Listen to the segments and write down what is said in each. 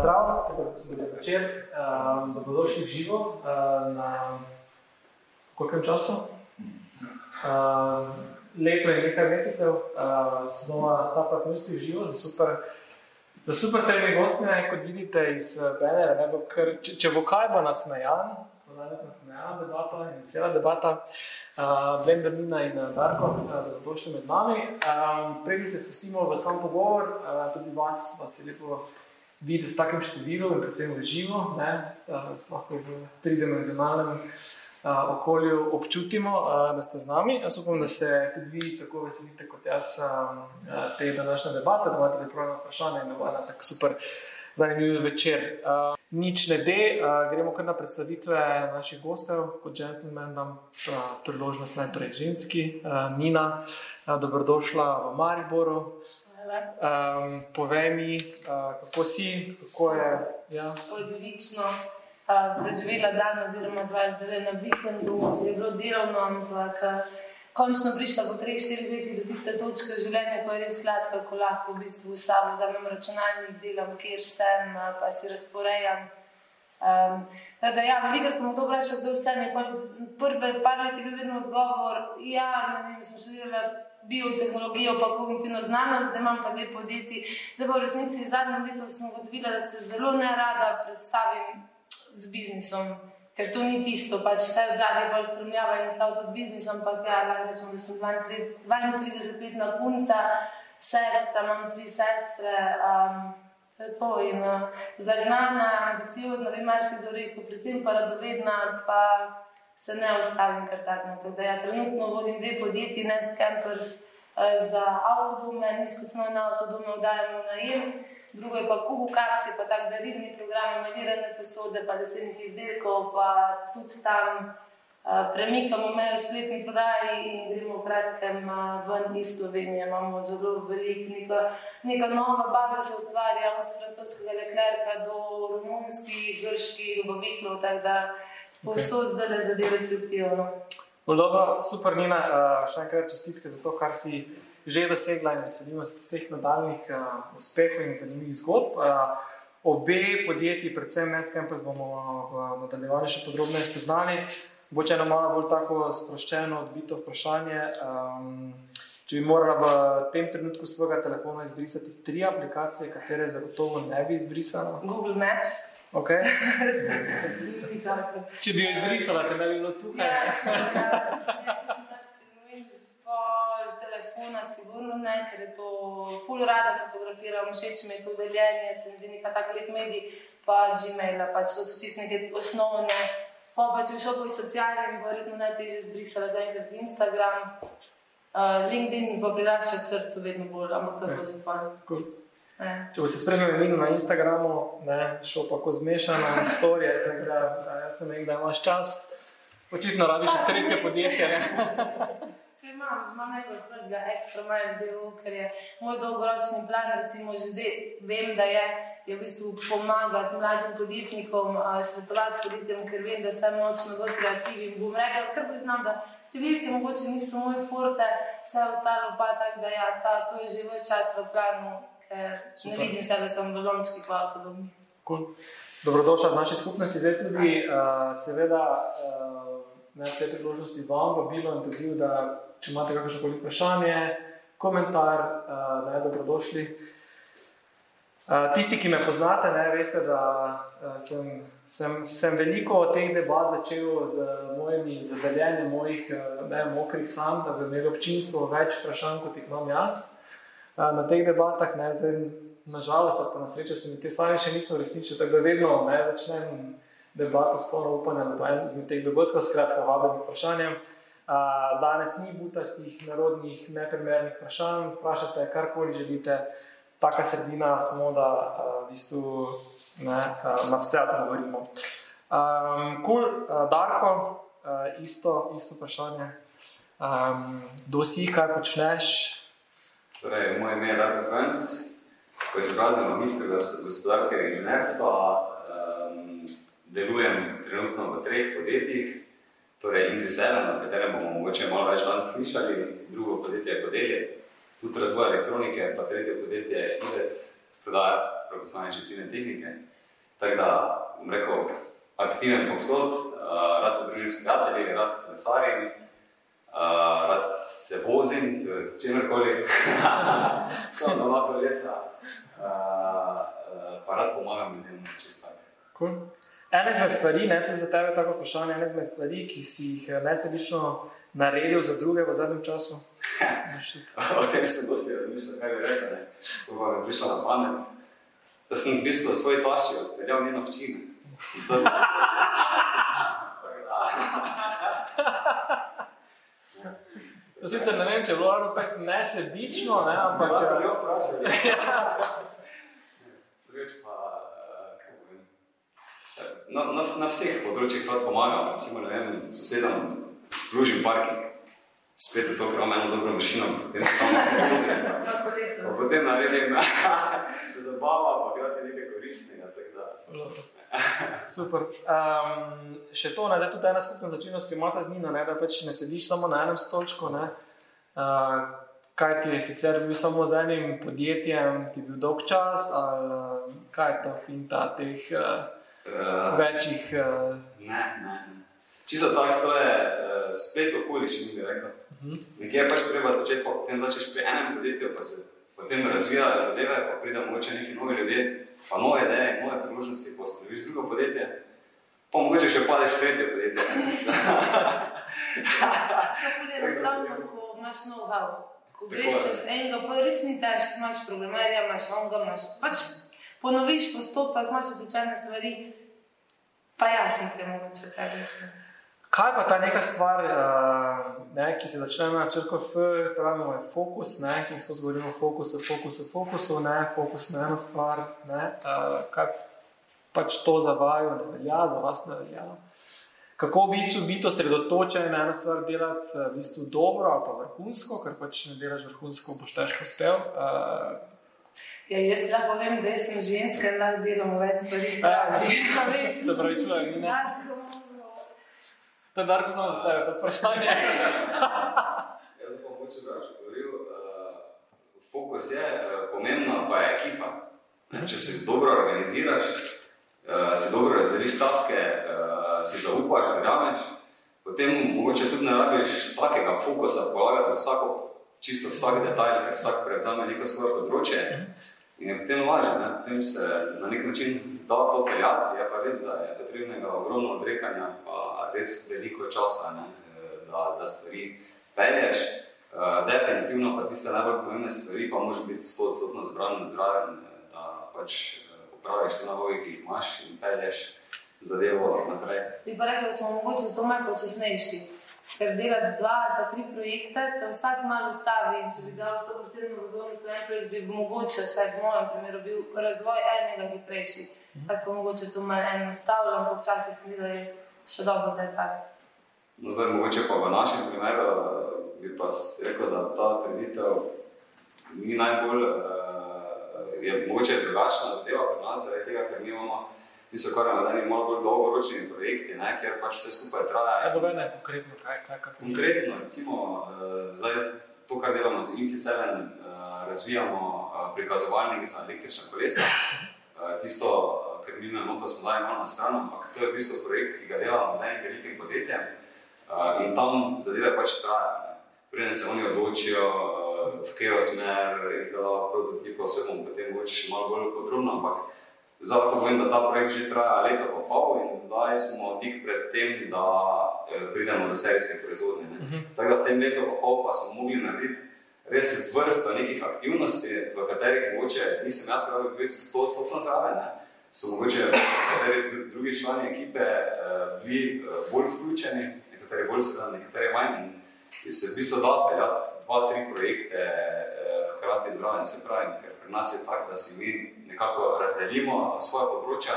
Zdravo, tako da smo večer, um, dobrodošli v živo uh, na kolkem času. Uh, leto je nekaj mesecev, uh, znova startup misli v živo, za super, za super temi gosti, kot vidite iz Benera, ker če, če bo kaj bo nasmejan, danes nas smeja debata in vesela debata, uh, Blender Nina in Darko, uh, dobrodošli med nami. Um, Preden se spustimo v sam pogovor, uh, tudi vas, vas je lepo videti s takim številom, in predvsem v živo, da se lahko v tridimenzionalnem uh, okolju občutimo, uh, da ste z nami. Jaz upam, da ste tudi vi tako veselite kot jaz um, te današnje debate, da imate pripravljeno vprašanje in da bo ena tako super. Zanimiv večer. Uh, nič ne de, uh, gremo kar na predstavitve naših gostov, kot gentleman, da uh, priložnost najprej ženski, uh, Nina, uh, dobrodošla v Mariboru. Um, povej mi, uh, kako si, kako je. Ja. Odlično. Uh, preživela dan, oziroma dva zdaj na vikendu, je bilo delovno, ampak uh, končno prišla po treh, štirih letih do tiste točke v življenju, ko je res sladka, ko lahko v bistvu samo vzamem računalnik, delam, kjer sem, uh, pa si razporejam. Um, da, ja, veliko smo to vprašali, kdo vse je. Prve par let je bil vedno odgovor, ja, ne vem, sem študirala biotehnologijo, pa kognitivno znanost, zdaj imam pa dve podjetji. Zdaj pa v resnici v zadnjem letu sem ugotovila, da se zelo ne rada predstavim z biznisom. Ker to ni tisto, pač vse od zadaj bolj spremljava in stav tudi biznis, ampak ja, lahko rečem, da sem 32-letna punca, sestra, imam tri sestre, um, to je to in uh, zagnana, ambiciozna, vem, mar si do rekel, predvsem pa radovedna, pa se ne ustavim kar tako. Da ja, trenutno vodim dve podjetji, ne Scampers eh, za avtodome, avtodome vdajamo na jem, drugo je pa Kubu Kapsi, pa tako darilni program, malirane posode, pa desetnih izdelkov, pa tudi tam. Uh, premikamo mejo spletni prodaji in gremo kratkem uh, ven iz Slovenije. Imamo zelo veliko, neka, neka nova baza se ustvarja od francoskega leklerka do romunskih, grških, dobavitev. Povsod okay. zdaj zadeve cvetijo. No. Dobro, super, Nina, uh, še enkrat čestitke za to, kar si že dosegla in veselimo se vseh nadaljnih uh, uspehov in zanimivih zgodb. Uh, obe podjetji, predvsem Nestcampers, bomo v nadaljevanju še podrobneje spoznali. Bo če eno malo bolj tako sproščeno, odbito vprašanje. Um, če bi morala v tem trenutku svojega telefona izbrisati tri aplikacije, katere zagotovo ne bi izbrisala? Google Maps. Okay. Če bi jo izbrisala, da bi bilo tukaj. Ja, telefona, sigurno ne, ker je to ful rada fotografiram, všeč mi je to deljenje, se mi zdi nekaj tak lep medij, pa Gmaila, pač to so čisto neke osnovne. Pa pa če bi šel po socialni, bi verjetno najtežje izbrisala za enkrat Instagram. Uh, LinkedIn pa prirašča k srcu vedno bolj, ampak to je že pa. Cool. Če boste spremljali na Instagramu, ne, šel pa ko zmešana storija, da ja, sem rekel, da imaš čas. Očitno rabiš še tretje podjetje. Se imam, že imam nekaj odprtega, ekstra manj delo, ker je moj dolgoročni plan, recimo že zdaj vem, da je, je v bistvu pomagati mladim podjetnikom, svetovati podjetjem, ker vem, da sem močno bolj kreativen. Bom rekel, ker priznam, da številke mogoče niso moj forte, vse ostalo pa tako, da ja, ta, to je že vse čas v planu ne vidim sebe, sem v lončki, pa podobno. Cool. Dobrodošla v naši skupnosti, zdaj tudi, uh, seveda, uh, na te priložnosti vam vabilo in poziv, da če imate kakšno koli vprašanje, komentar, uh, da je dobrodošli. Uh, tisti, ki me poznate, ne, veste, da uh, sem, sem, sem veliko teh debat začel z mojimi zadeljenjem mojih ne, mokrih sam, da bi imeli občinstvo več vprašanj, kot jih imam jaz na teh debatah. Ne, zdaj, nažalost, pa na srečo se mi te sanje še niso resničile, tako da vedno ne, začnem debato s polno upanja na en izmed teh dogodkov, skratka, vabim vprašanje. danes ni butastih, narodnih, neprimernih vprašanj. Vprašajte, karkoli želite, taka sredina, samo da v bistvu ne, na vse odgovorimo. Um, cool, Darko, isto, isto vprašanje. Um, kdo si, kaj počneš? Torej, moje ime je Darko Kranc, ko izobrazim magistr gospodarskega inženirstva, um, delujem trenutno v treh podjetjih, torej Ingrid Seven, o katerem bomo mogoče malo več danes slišali, drugo podjetje je Podelje, tudi razvoj elektronike, pa tretje podjetje je Ilec, prodaja profesionalne častilne tehnike. Tako da, bom rekel, aktiven povsod, uh, rad se družim s prijatelji, rad klesarim, uh, rad se vozim z čemerkoli, sem na lahko lesa, uh, uh, pa rad pomagam ljudem čisto tako. Cool. Ena izmed stvari, ne, to je za tebe tako vprašanje, ena izmed stvari, ki si jih nesebično naredil za druge v zadnjem času. o tem sem dosti razmišljal, kaj bi rekel, ne. To pa mi prišlo na pamet. Da sem v bistvu svoj tašči odpeljal njeno hčino. To sicer ne vem, če je bilo ravno tako nesebično, ne, ampak... Ja, jo vprašal. Drugič pa, kaj povem, na, na, na vseh področjih lahko pomagam, recimo, ne vem, sosedam plužim parking. Spet je to, ker imam eno dobro mašino, potem tam vozim. Pa potem naredim zabava, pa grati nekaj koristnega, tako da. Super. Um, še to, da je tudi ena skupna značilnost, ki ima ta znina, ne, da pač ne sediš samo na enem stolčku. Ne, uh, kaj ti je sicer bil samo z enim podjetjem, ti je bil dolg čas, ali kaj je to finta teh uh, uh, večjih. Uh, ne, ne. Čisto tako, to je uh, spet okoliščina, bi rekel. Uh -huh. Nekje pač treba začeti, potem začneš pri enem podjetju, pa se potem razvijajo zadeve, pa pride mogoče neki novi ljudje, pa nove ideje, nove priložnosti, postaviš drugo podjetje, pa mogoče še padeš v tretje podjetje. Če je enostavno, ko imaš know-how, ko greš čez enega, pa res ni težko, imaš problemerja, imaš onga, imaš pač ponoviš postopek, imaš odlične stvari, pa jasno ti je mogoče kaj reči. Kaj pa ta neka stvar, ne, ki se začne na črko F, pravimo je fokus, ne, ki smo govorili o fokusu, fokusu, fokusu, ne, fokus na eno stvar, ne, kaj pač to za vaju ne velja, za vas ne velja. Kako biti, biti osredotočen na eno stvar, delati v bistvu dobro ali pa vrhunsko, ker pač ne delaš vrhunsko, boš težko uspel. Ja, jaz lahko povem, da sem ženska in lahko delam več stvari. Ja, se pravi, človek, ne. To je darko samo za tebe, to je vprašanje. Jaz pa hočem več govoril. Uh, fokus je, uh, pomembna pa je ekipa. Ne, če se dobro organiziraš, uh, si dobro razdeliš taske, si zaupaš, verjameš, potem mogoče tudi ne rabiš takega fokusa polagati vsako, čisto vsak detajl, ker vsak prevzame neko svoje področje. In je potem lažje, ne? potem se na nek način da to peljati, je pa res, da je potrebnega ogromno odrekanja, pa res veliko časa, ne? da, da stvari pelješ. Uh, definitivno pa tiste najbolj pomembne stvari, pa moraš biti 100% zbran zraven, da pač upraviš te naloge, ki jih imaš in pelješ zadevo naprej. Bi pa rekel, da smo mogoče zelo malo počasnejši. Ker delati dva ali pa tri projekte, te vsak malo ustavi. In če bi dal vse predsedno pozornost na en projekt, bi mogoče, vsaj v mojem primeru, bil razvoj enega hitrejši. Tako pa mogoče to malo enostavno, ampak včasih se mi da je še dobro, da je tako. No, zdaj, mogoče pa v našem primeru bi pa rekel, da ta kreditev ni najbolj, uh, je mogoče drugačna zadeva pri nas, zaradi tega, ker mi imamo Mi se ukvarjamo z enimi malo bolj dolgoročnimi projekti, ne, ker pač vse skupaj traja. Ja, dobro, ne, konkretno, kaj, kaj, kaj. Konkretno, recimo, uh, zdaj to, kar delamo z Infi7, uh, razvijamo uh, prikazovalnike za električna kolesa. Uh, tisto, kar mi imamo, to smo dali malo na stran, ampak to je v bistvu projekt, ki ga delamo z enim velikim podjetjem uh, in tam zadeve pač trajajo. Preden se oni odločijo, uh, v katero smer izdelava prototipov, se bomo potem mogoče še malo bolj podrobno, ampak Zato povem, da ta projekt že traja leto in pol in zdaj smo tik pred tem, da eh, pridemo do serijske proizvodnje. Uh -huh. Tako da v tem letu in pol pa smo mogli narediti res vrsto nekih aktivnosti, v katerih mogoče nisem jaz rabil biti sto odstotno zraven. So mogoče nekateri drugi člani ekipe eh, bili eh, bolj vključeni, nekateri bolj sedaj, nekateri manj. In se v bistvu da peljati dva, tri projekte eh, hkrati zraven. Se pravi, ker pri nas je tako, da si mi nekako razdelimo svoje področja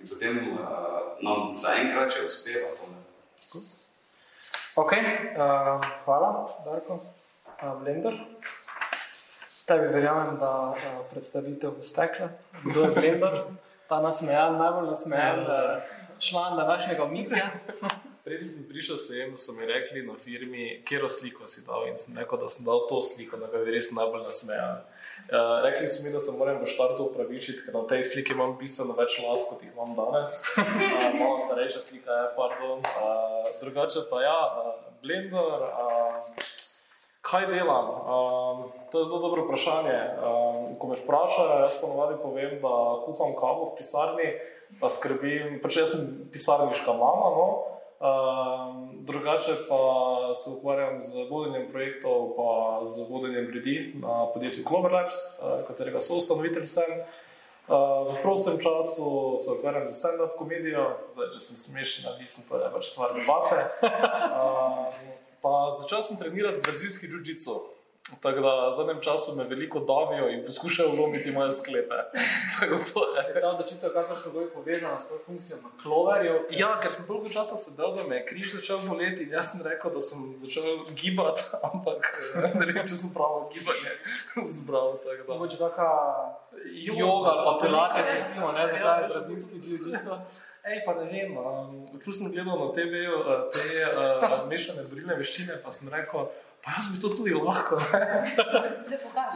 in potem uh, nam zaenkrat če uspeva. To, Ok, uh, hvala, Darko. Uh, Blender. Tebi verjamem, da uh, predstavitev bo stekla. Kdo je Blender? Ta nasmejan, najbolj nasmejan uh, član današnjega misija. Preden sem prišel sem, so mi rekli na firmi, kje sliko si dal in sem rekel, da sem dal to sliko, na kateri sem najbolj nasmejan. Uh, rekli so mi, da se moram v štartu upravičiti, ker na tej sliki imam bistveno več las, kot jih imam danes. Uh, malo starejša slika je, pardon. Uh, drugače pa ja, uh, Blender. Uh, kaj delam? Um, to je zelo dobro vprašanje. Um, ko me vprašajo, jaz ponovadi povem, da kuham kavo v pisarni, da skrbim, pač jaz sem pisarniška mama. No? Um, drugače pa se ukvarjam z vodenjem projektov, pa z vodenjem ljudi na podjetju Clover Labs, uh, katerega so ustanovitelj sem. Uh, v prostem času se ukvarjam z stand-up komedijo, zdaj če sem smešen, nisem to je pač stvar debate. Uh, pa začel sem trenirati brazilski jiu-jitsu. Tako da v zadnjem času me veliko davijo in poskušajo vlomiti moje sklepe. Ta odločitev, kako so bili povezani s to funkcijo na kloverju. Ja, ker sem toliko časa sedel, da me je križ začel boleti. Jaz sem rekel, da sem začel gibati, ampak ne vem, če sem pravo gibanje zbral. Mogoče kakšna joga ali pa pilates, recimo, ne zakaj je brazilski jiu-jitsu. Ej, pa ne vem, um, ful sem gledal na TV-ju uh, te uh, mešane borilne veščine, pa sem rekel, pa jaz bi to tudi lahko. Ne pokaž.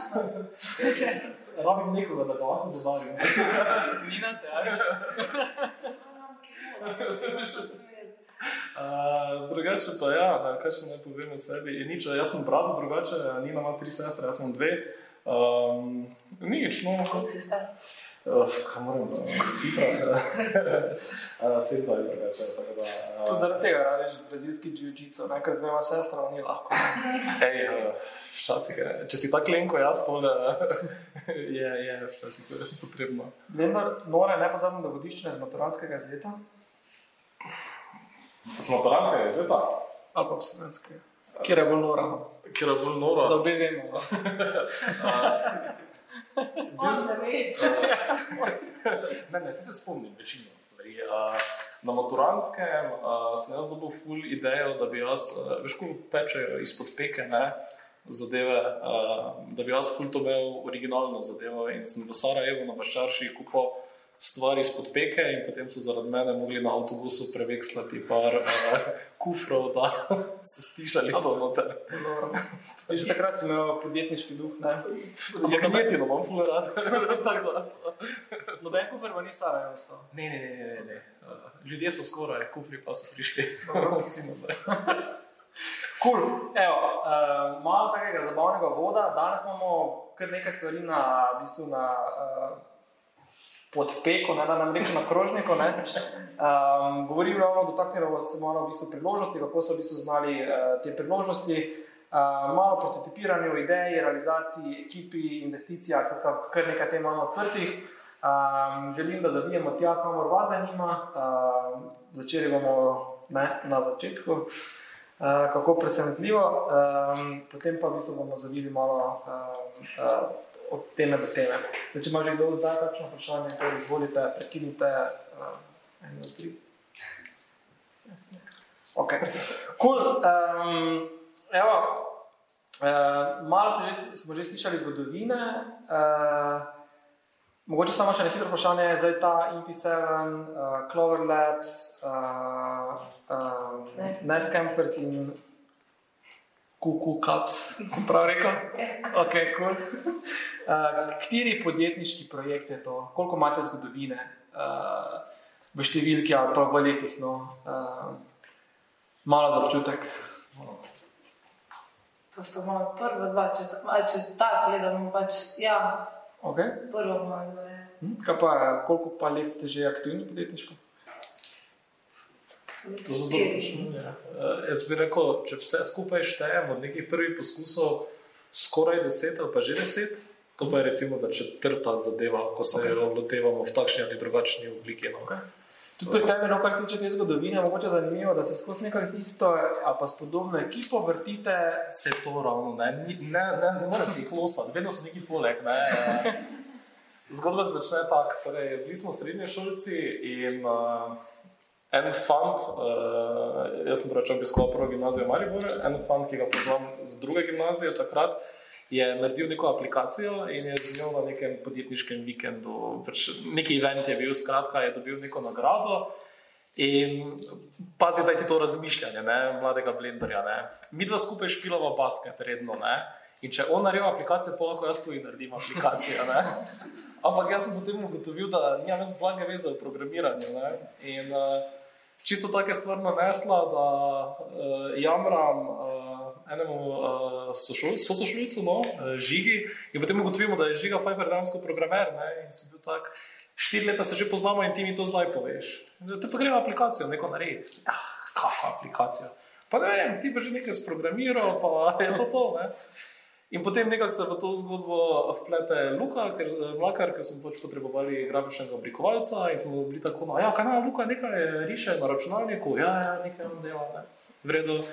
Rabim nekoga, da ga lahko zabavim. Ni nas, ja. Uh, drugače pa ja, da, kaj še ne povem o sebi. Je nič, jaz sem brat, drugače Nina ima tri sestre, jaz sem dve. Um, nič, no. Kako si star? Uh, kaj moram, cifra. uh, Sedem je drugače. To zaradi tega radiš brazilski jiu-jitsu, ker z dvema sestrama ni lahko. Ej, uh, včasih, če si tako lenko, jaz pol, je, je včasih potrebno. Vendar, nore, ne pozabim dogodiščine z maturanskega izleta. Z maturanskega izleta? Ali pa absolventskega. Kjer je bolj nora? Kjer je bolj nora? Za obe vemo. No. Bil sem ne, ne, se spomnim večino stvari. Na maturantskem sem jaz dobil full idejo, da bi jaz, veš, ko pečejo izpod peke, ne, zadeve, da bi jaz full to imel originalno zadevo in sem v Sarajevo na Baščarši kupil stvari izpod peke in potem so zaradi mene mogli na avtobusu prevekslati par uh, kufrov, da so stišali to noter. Že takrat si imel podjetniški duh, ne? Ja, knjeti, no, imam full rad. Noben kufr pa ni v Sarajevo ostal. Ne, ne, ne, ne, ne. Uh, ljudje so skoraj, kufri pa so prišli. Vsi nazaj. Cool. Evo, uh, malo takega zabavnega voda. Danes imamo kar nekaj stvari na, v bistvu na uh, podpeku, ne da nam rečemo na krožniku. Um, govorimo ravno, dotaknemo se malo v bistvu priložnosti, kako so v bistvu znali uh, te priložnosti. Uh, malo prototipiranju idej, realizaciji, ekipi, investicijah, skratka, kar nekaj tem imamo odprtih. Um, želim, da zavijemo tja, kamor vas zanima. Uh, začeli bomo ne, na začetku, uh, kako presenetljivo, um, potem pa v bistvu bomo zavili malo. Uh, uh, od teme do teme. Zdaj, če ima že kdo zdaj kakšno vprašanje, to izvolite, prekinite. Uh, eno, tri. Ok. Cool. Um, evo, uh, malo že, smo že slišali zgodovine. Uh, mogoče samo še nekaj vprašanje. Zdaj ta Infi7, uh, Clover Labs, uh, um, Nest Campers in Kuku Cups, sem prav rekel. Ok, cool. Uh, kateri podjetniški projekt je to, koliko imate zgodovine uh, v številki ali pa v letih? No? Uh, malo za občutek. To so moja prva dva, če, če tako gledamo. Pač, ja, okay. Prvo moja dva. Hm, pa, koliko pa let ste že aktivni podjetniško? Ja. Jaz bi rekel, če vse skupaj štejemo od nekih prvih poskusov, skoraj deset ali pa že deset, to pa je recimo, četrta zadeva, ko se okay. jo lotevamo v takšni ali drugačni obliki. No. Okay. Tudi pri tebi, no, kar se tiče te zgodovine, mogoče zanimivo, da se skozi nekaj z isto ali pa s podobno ekipo vrtite. Se to ravno, ne, ne, ne, ne morem si jih losati, vedno so neki poleg. Ne. Zgodba se začne tako, torej, bili smo srednji šolci in uh, en fant, uh, jaz sem torej obiskoval prvo gimnazijo Maribor, en fant, ki ga poznam z druge gimnazije takrat, je naredil neko aplikacijo in je z njo na nekem podjetniškem vikendu, pač neki event je bil, skratka, je dobil neko nagrado. In pazi, da je to razmišljanje, ne, mladega blenderja. Ne. Mi dva skupaj špilamo basket, redno. Ne. In če on naredi aplikacijo, pa lahko jaz tudi naredim aplikacijo. Ne. Ampak jaz sem potem ugotovil, da nimam jaz blage veze v programiranju. Ne. In uh, čisto tako je stvar nanesla, da uh, jamram. Uh, enemu uh, sošolcu, no, uh, Žigi, in potem ugotovimo, da je Žiga Pfeiffer dejansko programer. Ne, in sem bil tak, štiri leta se že poznamo in ti mi to zdaj poveš. Te pa gremo aplikacijo, neko narediti. Ah, kakšno aplikacijo? Pa ne vem, ti pa že nekaj sprogramiral, pa je to to. In potem nekako se v to zgodbo vplete Luka, ker, mlakar, ker smo pač potrebovali grafičnega oblikovalca in smo bili tako, no, ja, kaj naj Luka nekaj riše na računalniku, ja, ja, nekaj on dela, ne. Vredo.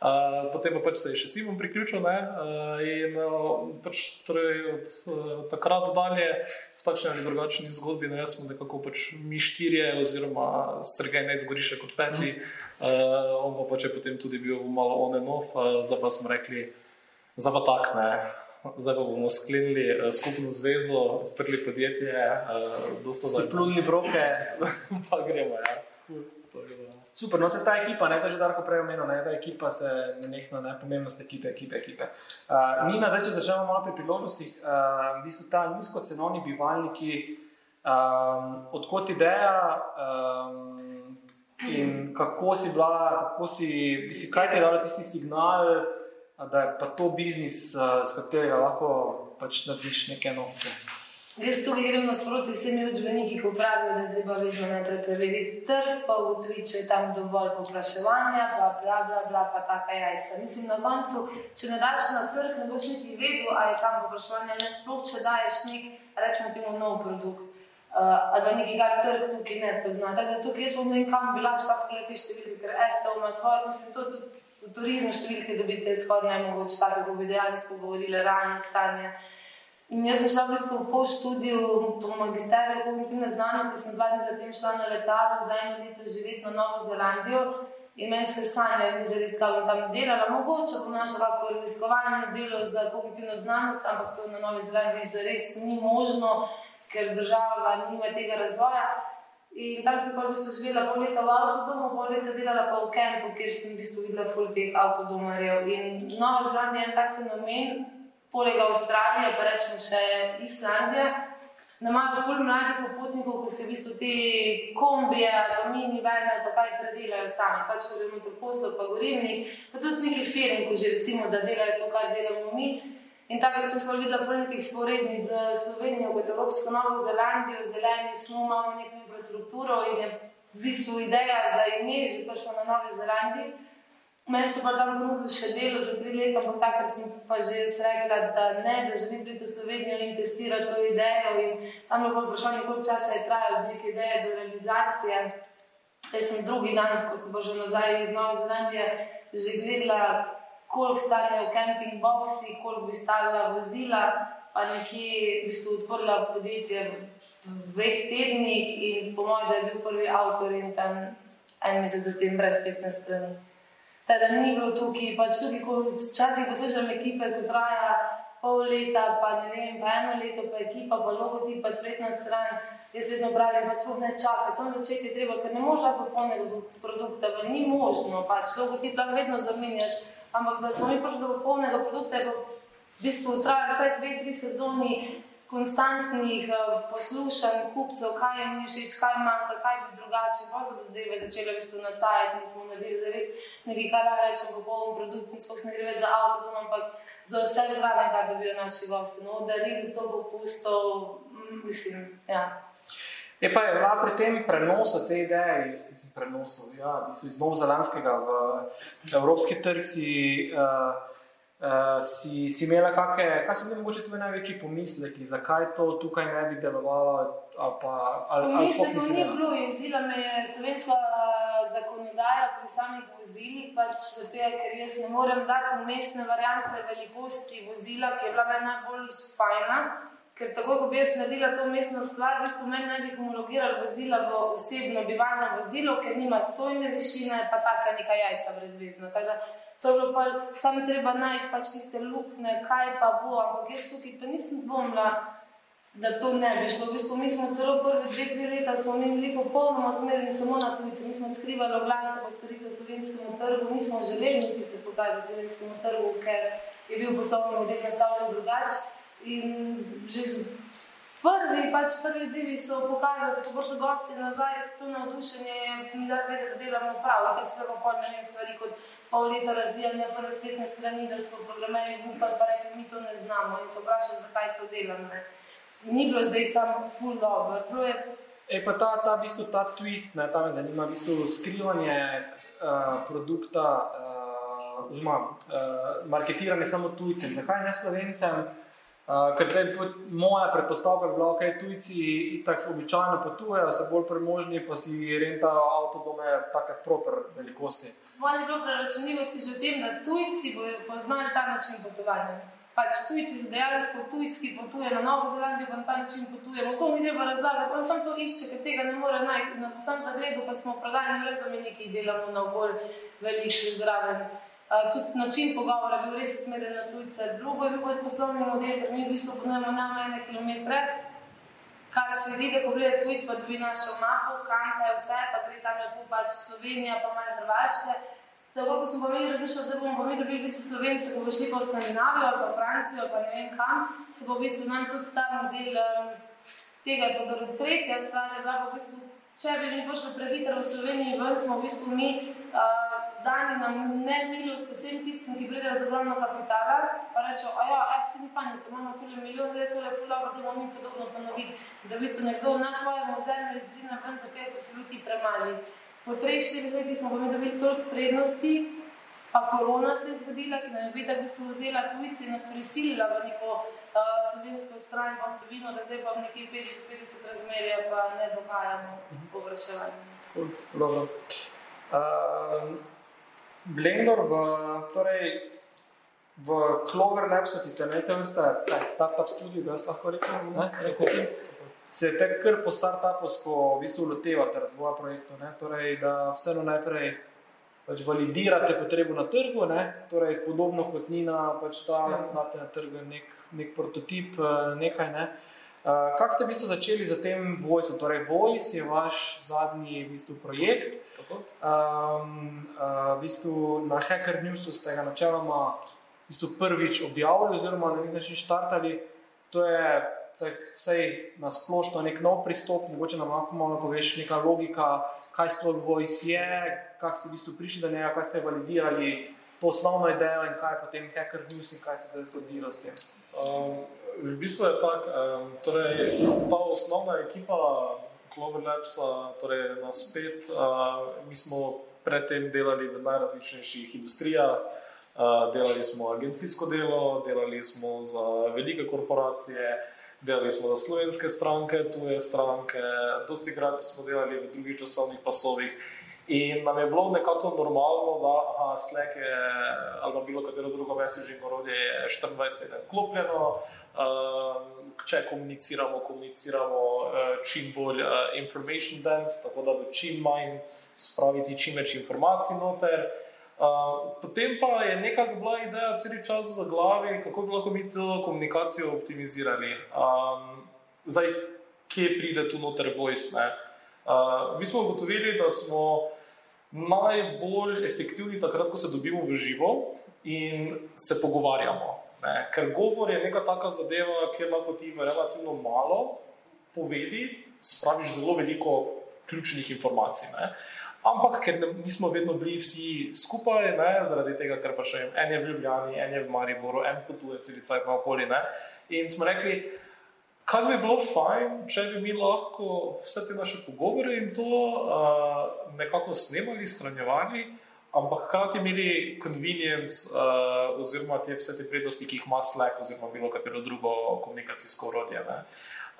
Uh, potem pa pač se je še Simon priključil. Uh, in uh, pač, torej, od uh, takrat dalje v takšni ali drugačni zgodbi, ne smo nekako pač mi štirje, oziroma Sergej Nec Goriše kot peti, uh, on pa pač je potem tudi bil malo onenov, uh, zdaj pa smo rekli, za pa tak ne. Zdaj pa bomo sklenili uh, skupno zvezo, odprli podjetje, uh, dosta za. Plunili v roke, pa gremo. Ja. Super, no se ta ekipa, ne da že tako prej omenil, ne da ekipa se ne nehna, ne pomembnost ekipe, ekipe, ekipe. Uh, Nina, zdaj če začnemo malo pri priložnostih, uh, v bistvu ta nizkocenovni bivalniki, um, odkot ideja um, in kako si bila, kako si, si kaj ti je dal tisti signal, da je pa to biznis, s katerega lahko pač narediš neke novce. Jaz tukaj grem nasproti vsemi učbeniki, ki pravijo, da treba vedno najprej preveriti trg, pa ugotoviti, če je tam dovolj popraševanja, pa bla, bla, bla, pa taka jajca. Mislim, na koncu, če ne daš na trg, ne boš niti vedel, ali je tam popraševanje, ne sploh, če daješ nek, rečemo temu, nov produkt. Uh, ali pa nekaj, kar trg tukaj ne pozna. Da, da tukaj jaz bom nekaj, kam bi lahko šla pogledati te številke, ker STO ima svoje, mislim, to tudi v turizmu številke dobite skoraj najmogoče tako, kot bi dejansko govorili, realno stanje. In jaz sem šla v bistvu po študiju, po magisteriju kognitivne znanosti, sem dva dni zatem šla na letalo za eno leto živeti na Novo Zelandijo. In meni se sanja, da bi zdaj tam delala, mogoče bo našla lahko raziskovalno delo za kognitivno znanost, ampak to na Novi Zelandiji zares ni možno, ker država nima tega razvoja. In tam sem pa v bistvu živela pol leta v avtodomu, pol leta delala pa v kempu, kjer sem v bistvu videla ful teh avtodomarjev. In Nova Zelandija je en tak fenomen, poleg Avstralije, pa rečemo še Islandija. Na imajo ful mladih popotnikov, ko se v bistvu te kombije, mini vajne, pa kaj predelajo sami, pač ko že imamo posel, pa gorilnik, pa tudi neki firmi, ko že recimo, da delajo to, kar delamo mi. In tako sem sploh videla ful nekih sporednic z Slovenijo, kot Evropsko Novo Zelandijo, zeleni smo, imamo neko infrastrukturo in je v bistvu ideja za ime že prišla na Novi Zelandiji. Meni so pa tam ponudili še delo za tri leta, ampak takrat sem pa že rekla, da ne, da želim priti v Slovenijo in testirati to idejo. In tam je pa prišlo nekaj časa, je trajalo od neke ideje do realizacije. Jaz sem drugi dan, ko sem pa že nazaj iz Nove Zelandije, že gledala, koliko stane v camping boxi, koliko bi stala vozila, pa nekje bi se odprla podjetje v dveh tednih in po mojem, da je bil prvi avtor in tam en mesec zatem brez 15 strani da ni bilo tukaj. Pač tukaj, ko včasih poslušam ekipe, ko traja pol leta, pa ne vem, pa eno leto, pa ekipa, pa logotip, pa spletna stran. Jaz vedno pravim, da se ne čaka, samo začeti je treba, ker ne moreš popolnega produkta, ni možno, pač logotip lahko vedno zamenjaš. Ampak da smo mi prišli do popolnega produkta, je v bistvu trajalo vsaj dve, tri sezoni, konstantnih uh, poslušanj kupcev, kaj jim ni všeč, kaj manjka, kaj bi drugače. Pa so zadeve začele v bistvu nastajati in smo naredili za res nekaj, kar da rečem, popoln produkt. Sploh ne gre več za avto, ampak za vse zraven, kar dobijo naši gosti. No, darili so popustov, mm, mislim, ja. Je pa je bila pri tem prenosu te ideje iz, iz prenosov, ja, iz Novozelandskega v evropski trg si uh, Uh, si, si imela kakšne, kaj so bili mogoče tvoji največji pomisleki, zakaj to tukaj ne bi delovalo? Ali pa, ali, ali sploh ni imela? bilo, jezila me je slovenska a, zakonodaja pri samih vozilih, pač zato, ker jaz ne morem dati umestne variante velikosti vozila, ki je bila meni najbolj fajna. Ker tako, kot bi jaz naredila to umestno stvar, v bistvu meni ne bi homologirali vozila v osebno bivalno vozilo, ker nima stojne višine, pa taka neka jajca brezvezna. Tako da To je bilo pa samo treba najti pač tiste luknje, kaj pa bo, ampak jaz tukaj pa nisem dvomila, da to ne bi šlo. V bistvu mi smo celo prvi dve, tri leta imeli popolnoma usmerjeni samo na tujce. Mi smo skrivali oglase v storitev slovenskemu trgu, nismo želeli niti se pokazati slovenskemu trgu, ker je bil poslovni model nastavljen drugače. In že prvi, pač prvi odzivi so pokazali, da so prišli gosti nazaj, to navdušenje je mi da vedeti, da delamo prav, ker sve pa pol ne vem stvari kot pol leta razvijanja prve spletne strani, da so programerji upali pa rekli, mi to ne znamo in so vprašali, zakaj to delam. Ne. Ni bilo zdaj samo full dobro, bilo je E, pa ta, ta, v bistvu, ta twist, ne, ta me zanima, v bistvu skrivanje uh, produkta, uh, oziroma uh, marketiranje samo tujcem. Zakaj ne slovencem? Uh, ker zdaj, po- moja predpostavka je bila, da okay, tujci tako običajno potujejo, so bolj premožni, pa si rentajo avtodome, take proper velikosti. Moje je bilo preračunljivosti že v tem, da tujci bodo poznali ta način potovanja. Pač tujci so dejansko tujci, ki potujejo na Novo Zelandijo, pa na ta način potujemo. Vso ni treba razlagati, on sam to išče, ker tega ne more najti. Na vsem zagledu pa smo prodajni brezameniki, ki delamo na bolj veliki zraven. Uh, tudi način pogovora je bil res usmerjen na tujce. Drugo je bil poslovni model, ker mi v bistvu ponujemo najmanj kilometre. Kar se zdi, da ko pride tujec, pa dobi našo mapo, kam pa je vse, pa gre tam lepo pač Slovenija, pa malo Hrvaške. Tako kot smo pa mi razmišljali, da bomo pa mi dobili v bistvu Slovence, ko bo šli pa v Skandinavijo ali pa Francijo, pa ne vem kam, se bo v bistvu nam tudi ta model um, tega je podaril. Tretja stvar je bila pa v bistvu, če bi mi prišli prehitro v Sloveniji ven, smo v bistvu mi dani nam ne milost vsem tistim, ki pridejo z ogromno kapitala, pa rečejo, a ja, aj, se ni panike, imamo tule milijon let, tule ful dobro, da bomo mi podobno ponoviti, da v bistvu nekdo na tvojem ozemlju izrine ven, zakaj, ker so ljudi premali. Po treh, štirih letih smo pa mi dobili toliko prednosti, pa korona se je zgodila, ki nam je videla, da bi se vzela tujci in nas prisilila v neko uh, slovensko stran, pa Slovenijo, da zdaj pa v nekih 50-50 razmerja pa ne dogajamo povraševanje. Cool, dobro. Uh, Blendor v, torej, v Clover Labsu, ki ste tam, ste startup studio, da jaz lahko rekel, ne, rekel se te kar po startupovsko v bistvu lotevate razvoja projektov, ne, torej, da vseeno najprej pač validirate potrebo na trgu, ne, torej podobno kot Nina, pač da imate na trgu nek, nek prototip, eh, nekaj, ne. Uh, kako ste v bistvu začeli z tem Voice? Torej, Voice je vaš zadnji v bistvu, projekt. Um, uh, v bistvu na Hacker Newsu ste ga načeloma v bistvu prvič objavili, oziroma na nek način štartali. To je tak, vsej na splošno nek nov pristop, mogoče nam lahko malo poveš, neka logika, kaj sploh Voice je, kako ste v bistvu prišli do njega, kaj ste validirali to osnovno idejo in kaj je potem Hacker News in kaj se je zgodilo s tem. Um, v bistvu je tako, um, torej, ta osnovna ekipa Clover Labsa, torej nas pet, uh, mi smo predtem delali v najrazličnejših industrijah. Uh, delali smo agencijsko delo, delali smo za velike korporacije, delali smo za slovenske stranke, tuje stranke, dosti krat smo delali v drugih časovnih pasovih. In nam je bilo nekako normalno, da aha, Slack je ali pa bilo katero drugo messaging orodje je 24-7 vklopljeno. Uh, če komuniciramo, komuniciramo uh, čim bolj uh, information dense, tako da bo čim manj spraviti čim več informacij noter. Uh, potem pa je nekako bila ideja cel čas v glavi, kako bi lahko mi to komunikacijo optimizirali. Um, zdaj, kje pride tu noter voice? Ne? Uh, mi smo ugotovili, da smo najbolj efektivni takrat, ko se dobimo v živo in se pogovarjamo. Ne? Ker govor je neka taka zadeva, kjer lahko ti relativno malo povedi, spraviš zelo veliko ključnih informacij. Ne? Ampak, ker ne, nismo vedno bili vsi skupaj, ne, zaradi tega, ker pa še en je v Ljubljani, en je v Mariboru, en potuje celice naokoli. Ne, in smo rekli, kaj bi bilo fajn, če bi mi lahko vse te naše pogovore in to uh, nekako snemali, shranjevali, ampak hkrati imeli convenience, uh, oziroma te vse te prednosti, ki jih ima Slack, oziroma bilo katero drugo komunikacijsko orodje. Ne.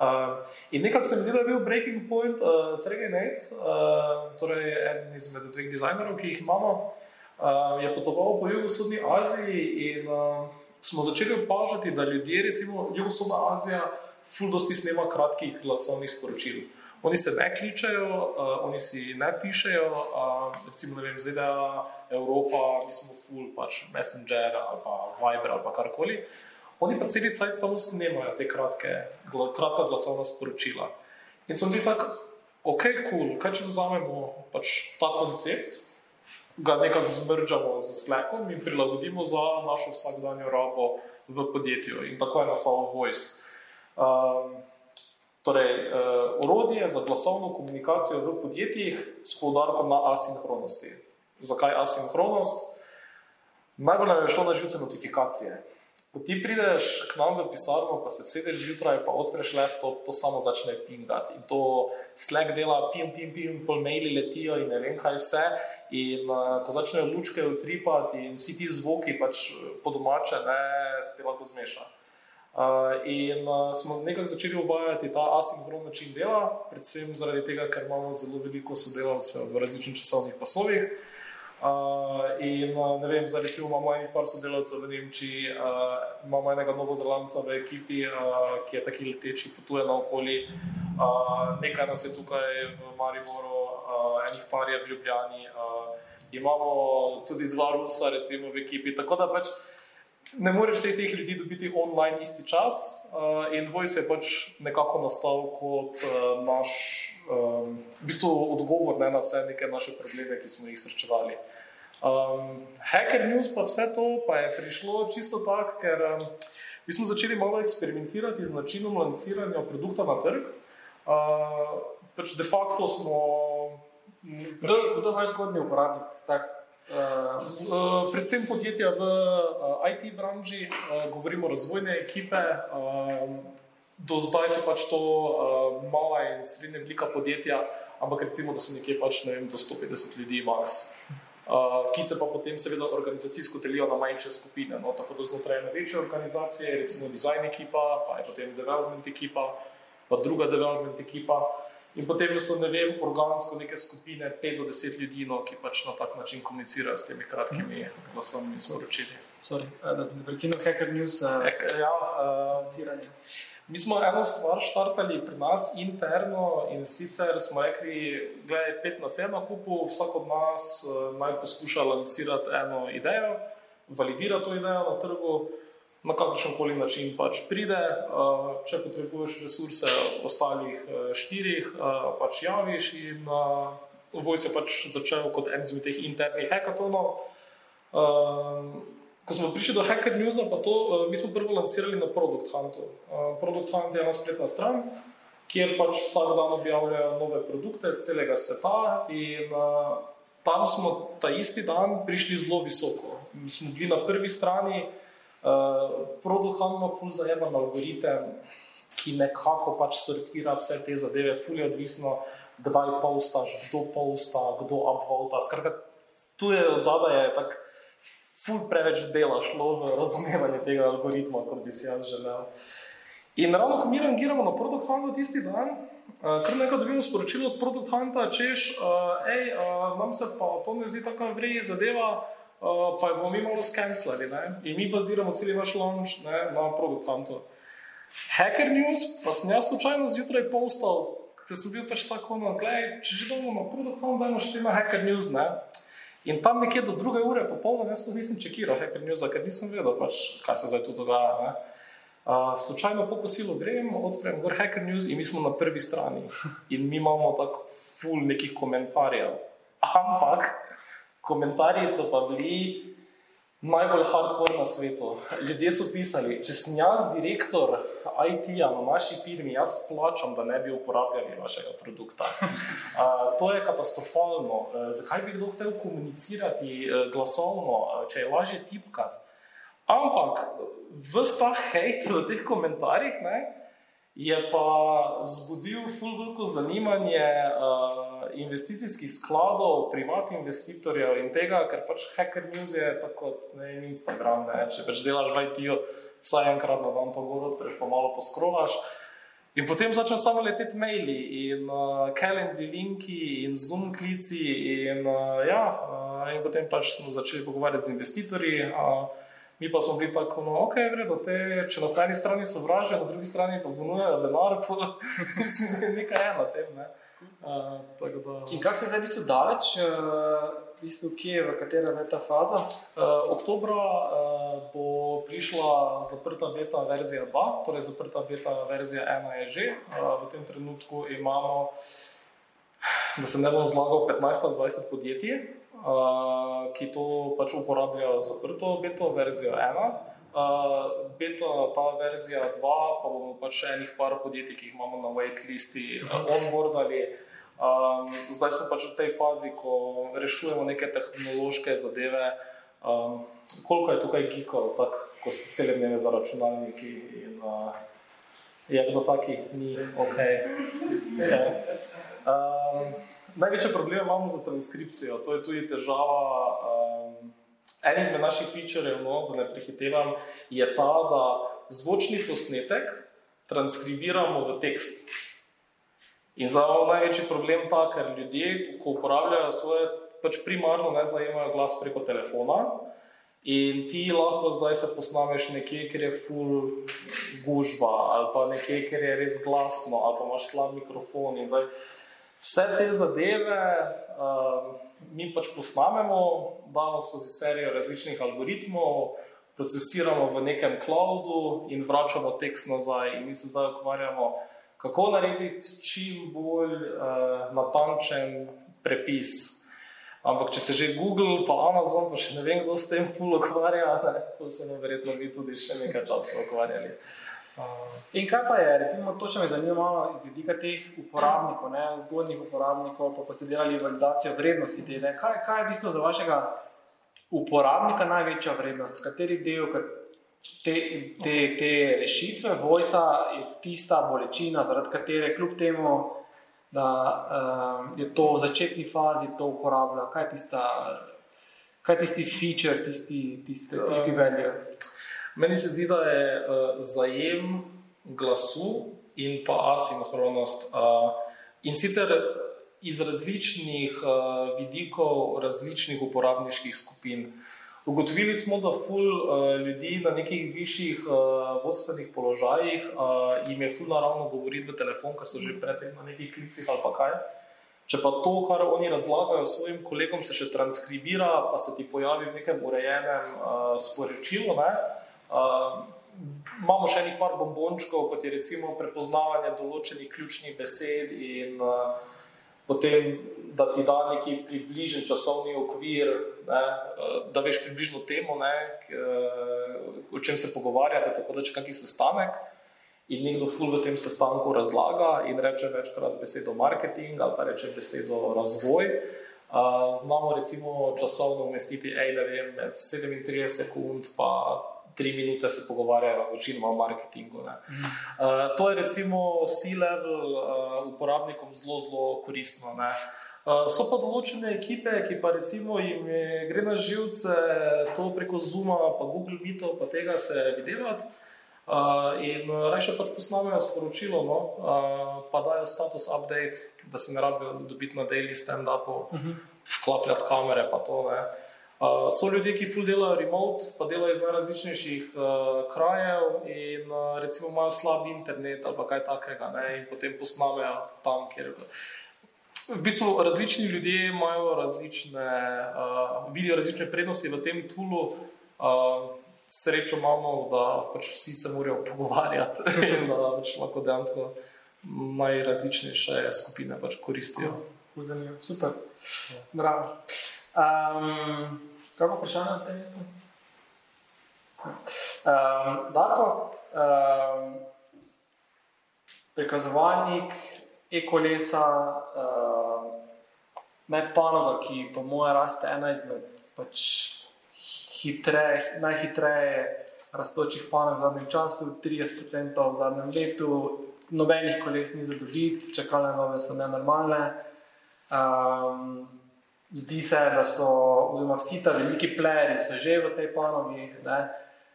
Uh, in nekaj se mi zdi, da je bil breaking point, uh, Sergej Nec, uh, torej eden izmed dveh dizajnerov, ki jih imamo, uh, je potoval po jugovzhodni Aziji in uh, smo začeli opažati, da ljudje, recimo jugovzhodna Azija, fuldosti snema kratkih glasovnih sporočil. Oni se ne kličejo, uh, oni si ne pišejo, uh, recimo vem, ZDA, Evropa, mi smo full, pač Messenger ali pa Viber ali karkoli. Oni pa celi cajt samo snemajo te kratke, kratka glasovna sporočila. In so bili tako, ok, cool, kaj če vzamemo pač ta koncept, ga nekako zmržamo z Slackom in prilagodimo za našo vsakdanjo rabo v podjetju. In tako je nastal Voice. Um, torej, uh, orodje za glasovno komunikacijo v podjetjih s poudarkom na asinhronosti. Zakaj asinhronost? Najbolj nam je šlo na živce notifikacije. Ko ti prideš k nam v pisarno, pa se vsedeš zjutraj, pa odpreš laptop, to samo začne pingati. In to Slack dela, pim, pim, pim, pol maili letijo in ne vem kaj vse. In uh, ko začnejo lučke utripati in vsi ti zvoki pač po domače, ne, se ti lahko zmeša. Uh, in uh, smo nekako začeli uvajati ta asinkron način dela, predvsem zaradi tega, ker imamo zelo veliko sodelavcev v različnih časovnih pasovih. Uh, in ne vem, zdaj recimo imamo nekaj sodelavcev v Nemčiji, uh, imamo enega novozelanca v ekipi, uh, ki je taki leteči, potuje naokoli. Uh, nekaj nas je tukaj v Mariboru, uh, enih par je v Ljubljani. Uh, imamo tudi dva Rusa, recimo v ekipi. Tako da pač ne moreš vseh teh ljudi dobiti online isti čas. Uh, in Voice je pač nekako nastal kot uh, naš um, v bistvu odgovor ne, na vse neke naše probleme, ki smo jih srečevali. Um, Hacker News pa vse to pa je prišlo čisto tako, ker um, mi smo začeli malo eksperimentirati z načinom lansiranja produkta na trg. Uh, pač de facto smo. Kdo, kdo je vaš zgodni uporabnik? Tak? Z, uh, predvsem podjetja v uh, IT branži, uh, govorimo razvojne ekipe. Do zdaj so pač to mala in srednja velika podjetja, ampak recimo, da so nekje pač ne vem, do 150 ljudi mas. Uh, ki se pa potem, seveda, organizacijsko delijo na manjše skupine. No, tako da znotraj ene večje organizacije, recimo design ekipa, pa je potem development ekipa, pa druga development ekipa. In potem so, ne vem, organsko neke skupine, 5 do 10 ljudi, no, ki pač na tak način komunicirajo s temi kratkimi glasovnimi sporočili. Sorry, da sem prekinil Hacker News. Uh, Ek, ja, uh, mi smo eno stvar štartali pri nas interno in sicer smo rekli, da je 5 na 7 kupu, vsak od nas uh, naj poskuša lansirati eno idejo, validirati to idejo na trgu na kakršen koli način pač pride. Če potrebuješ resurse ostalih štirih, pač javiš. In Vojs je pač začel kot en izmed teh internih hackathonov. Ko smo prišli do Hacker News, pa to, mi smo prvo lansirali na Product Huntu. Product Hunt je ena spletna stran, kjer pač vsak dan objavljajo nove produkte iz celega sveta. In tam smo ta isti dan prišli zelo visoko. Smo bili na prvi strani. Uh, Protohan ima ful zajeman algoritem, ki nekako pač sortira vse te zadeve, ful je odvisno, kdaj postaš, kdo posta, kdo upvota. Skratka, tu je zadaj tako ful preveč dela šlo v razumevanje tega algoritma, kot bi si jaz želel. In ravno ko mi rangiramo na Product Huntu tisti dan, uh, kar nekaj dobimo sporočilo od Product Hunta, češ, uh, hej, uh, nam se pa to ne zdi tako vrije zadeva, Uh, pa bomo mi malo skenslali in mi baziramo cel naš launch ne, na Product Huntu. Hacker News pa sem jaz slučajno zjutraj postal, ker sem bil pač tako, no, gledaj, če že dolgo na Product Huntu, dajmo še na Hacker News. Ne. In tam nekje do druge ure popolno jaz nisem čekiral Hacker News, ker nisem vedel, pač, kaj se zdaj tu dogaja. Uh, slučajno po kosilu grem, odprem gor Hacker News in mi smo na prvi strani. In mi imamo tako full nekih komentarjev. Ampak komentarji so pa bili najbolj hardcore na svetu. Ljudje so pisali, če sem jaz direktor IT-ja na naši firmi, jaz plačam, da ne bi uporabljali vašega produkta. Uh, to je katastrofalno. Uh, zakaj bi kdo hotel komunicirati uh, glasovno, uh, če je lažje tipkati? Ampak vsta hejt v teh komentarjih ne, je pa vzbudil veliko zanimanje uh, investicijskih skladov, privatnih investitorjev in tega, ker pač Hacker News je tako kot ne, Instagram. Ne, če pač delaš v IT-ju, vsaj enkrat na dan to gor, preš pa malo poskrolaš. In potem začnejo samo leteti maili in uh, calendar linki in zoom klici. In, uh, ja, uh, in potem pač smo začeli pogovarjati z investitorji. Uh, Mi pa smo bili tako, no, ok, vredo, te, če na eni strani sovražijo, na drugi strani pa ponujajo denar, pa mislim, nekaj je na tem. Ne. Uh, da... In kako se zdaj v bistvu daleč, uh, v bistvu, kje je, v katera je ta faza? Uh, oktobra uh, bo prišla zaprta beta verzija 2, torej zaprta beta verzija 1 je že. Uh, v tem trenutku imamo, da se ne bom zlagal, 15-20 podjetij ki to pač uporabljajo za zaprto beto verzijo 1. Uh, beta, ta verzija 2, pa bomo pač še enih par podjetij, ki jih imamo na waitlisti, uh, onboardali. Um, zdaj smo pač v tej fazi, ko rešujemo neke tehnološke zadeve. Um, koliko je tukaj geekov, tako ko ste cele dneve za računalniki in uh, je kdo taki, ni ok. Yeah. Um, Največji problem imamo za transkripcijo, to je tudi težava. Um, en izmed naših featurejev, no, da ne prehitevam, je ta, da zvočni posnetek transkribiramo v tekst. In za največji problem je ta, ker ljudje, ko uporabljajo svoje, pač primarno ne zajemajo glas preko telefona. In ti lahko zdaj se posnameš nekje, kjer je full gužva, ali pa nekje, kjer je res glasno, ali pa imaš slab mikrofon. Vse te zadeve uh, mi pač posnamemo, damo skozi serijo različnih algoritmov, procesiramo v nekem cloudu in vračamo tekst nazaj. In mi se zdaj ukvarjamo, kako narediti čim bolj uh, natančen prepis. Ampak, če se že Google, pa Amazon, pa še ne vem, kdo s tem fully ukvarja, pa se bomo verjetno mi tudi še nekaj časa ukvarjali. Uh, In kaj pa je, recimo, to še me zanima iz vidika teh uporabnikov, ne, zgodnih uporabnikov, pa, pa ste delali validacijo vrednosti tega. Kaj, kaj je v bistvu za vašega uporabnika največja vrednost? Kateri del te, te, te rešitve, vojsa, je tista bolečina, zaradi katere, kljub temu, da um, je to v začetni fazi to uporablja, kaj je tista. Kaj je tisti feature, tisti, tisti, tisti value? Meni se zdi, da je uh, zajem glasu in pa asinhronost. Uh, in sicer iz različnih uh, vidikov, različnih uporabniških skupin. Ugotovili smo, da ful uh, ljudi na nekih višjih uh, vodstvenih položajih uh, jim je ful naravno govoriti v telefon, ker so že predtem na nekih klicih ali pa kaj. Če pa to, kar oni razlagajo svojim kolegom, se še transkribira, pa se ti pojavi v nekem urejenem uh, sporočilu, ne, uh, imamo še nekaj par bombončkov, kot je recimo prepoznavanje določenih ključnih besed, in uh, potem da ti da neki približen časovni okvir, ne, uh, da veš približno temu, ne, k, uh, o čem se pogovarjate. Tako da če kakšen sestanek in nekdo ful v tem sestanku razlaga in reče večkrat besedo marketing ali pa reče besedo razvoj. Uh, znamo recimo časovno umestiti, ej, ne vem, med 37 sekund in tri minute se pogovarjajo, večinoma o marketingu. Uh, to je recimo C-level uh, uporabnikom zelo, zelo koristno. Ne? Uh, so pa določene ekipe, ki pa recimo jim gre na živce, to preko Zuma, pa Google Meetov, pa tega se videvati. Uh, in raje pač posnamejo sporočilo, no? uh, pa dajo status update, da se ne rabijo dobiti na daily stand-upu, uh -huh. vklapljati kamere, pa to ne. Uh, so ljudje, ki ful delajo remote, pa delajo iz najrazličnejših uh, krajev in uh, recimo imajo slab internet ali kaj takega ne, in potem posnamejo tam, kjer. V bistvu različni ljudje imajo različne, uh, vidijo različne prednosti v tem tulu. Uh, srečo imamo, da pač vsi se morajo pogovarjati in da pač lahko dejansko najrazličnejše skupine pač koristijo. Zanimivo, super. Bravo. Um, Pa vprašanje na tem mestu? Um, Darko, um, prikazovalnik e-kolesa, um, ne panoga, ki po mojem raste ena izmed pač najhitreje rastočih panog v zadnjem času, 30% v zadnjem letu, nobenih koles ni za dobiti, čakalne dobe so nenormalne. Um, zdi se, da so oziroma, vsi ti veliki playeri že v tej panogi. Ne?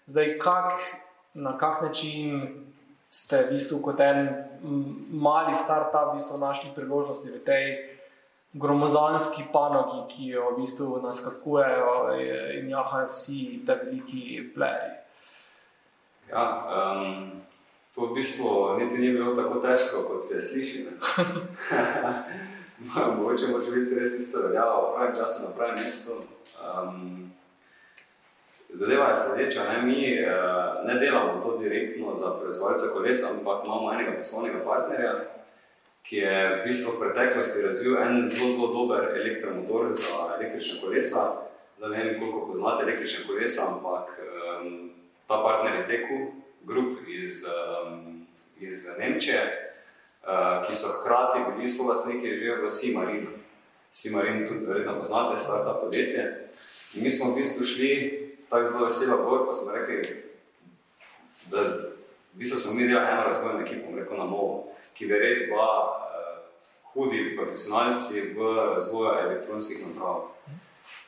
Zdaj, kak, na kak način ste v bistvu kot en mali start-up v bistvu našli priložnosti v tej gromozanski panogi, ki jo v bistvu naskakujejo in jahajo vsi ti veliki playeri. Ja, um, to v bistvu niti ni bilo tako težko, kot se sliši. Mogoče moraš biti res isto, da ja, v pravem času na pravem mestu. Um, zadeva je sledeča, ne? mi uh, ne delamo to direktno za proizvajalce kolesa, ampak imamo enega poslovnega partnerja, ki je v bistvu v preteklosti razvil en zelo, zelo dober elektromotor za električne kolesa. Zdaj ne vem, koliko poznate električne kolesa, ampak um, ta partner je Teku, grup iz, um, iz Nemčije. Eh, ki so hkrati bili solasniki že v Simarinu. Simarin tudi verjetno poznate, starta podjetje. In mi smo v bistvu šli tako zelo veselo gor, pa smo rekli, da v bistvu smo mi delali eno razvojno ekipo, rekel na novo, ki bi res bila uh, hudi profesionalci v razvoju elektronskih naprav.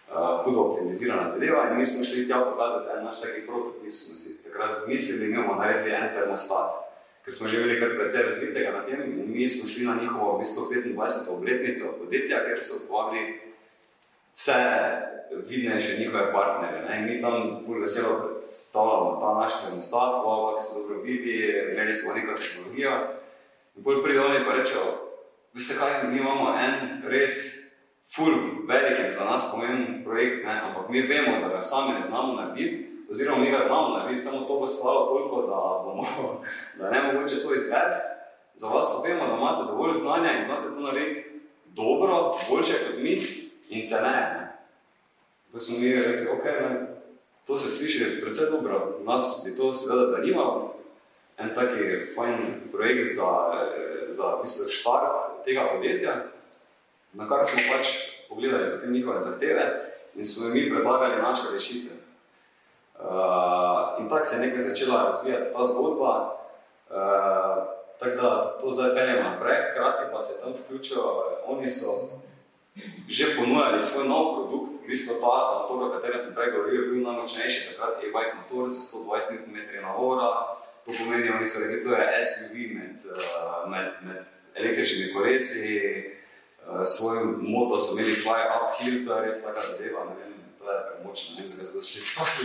Uh, hudo optimizirana zadeva in mi smo šli tja pokazati en naš taki prototip, smo si takrat zmislili, mi bomo naredili en termostat ker smo že imeli kar precej razvitega na tem. In mi smo šli na njihovo v bistvu 25. obletnico podjetja, ker so povabili vse vidnejše njihove partnerje. Ne? In mi tam bolj veselo predstavljamo ta naš termostat, wow, kako se dobro vidi, imeli smo neko tehnologijo. In bolj pride oni pa rečejo, veste kaj, mi imamo en res full, velik in za nas pomemben projekt, ne? ampak mi vemo, da ga sami ne znamo narediti, oziroma mi ga znamo narediti, samo to bo stalo toliko, da, bomo, da ne mogoče to izvesti. Za vas pa vemo, da imate dovolj znanja in znate to narediti dobro, boljše kot mi in ceneje. Pa smo mi rekli, ok, ne, to se sliši predvsej dobro, nas bi to seveda zanimalo. En taki fajn projekt za, za v bistvu štart tega podjetja, na kar smo pač pogledali potem njihove zahteve in smo mi predlagali naše rešitve. Uh, in tako se je nekaj začela razvijati ta zgodba, uh, tako da to zdaj peljemo naprej, hkrati pa se tam vključijo, oni so že ponujali svoj nov produkt, v bistvu ta motor, o katerem sem prej govoril, je bil najmočnejši, takrat je bike motor za 120 Nm na hora, to pomeni, oni so rekli, to je SUV med, med, med električnimi kolesi, svoj moto so imeli svoje uphill, to je res taka zadeva, ne vem, to je premočno, ne vem, da so še splošno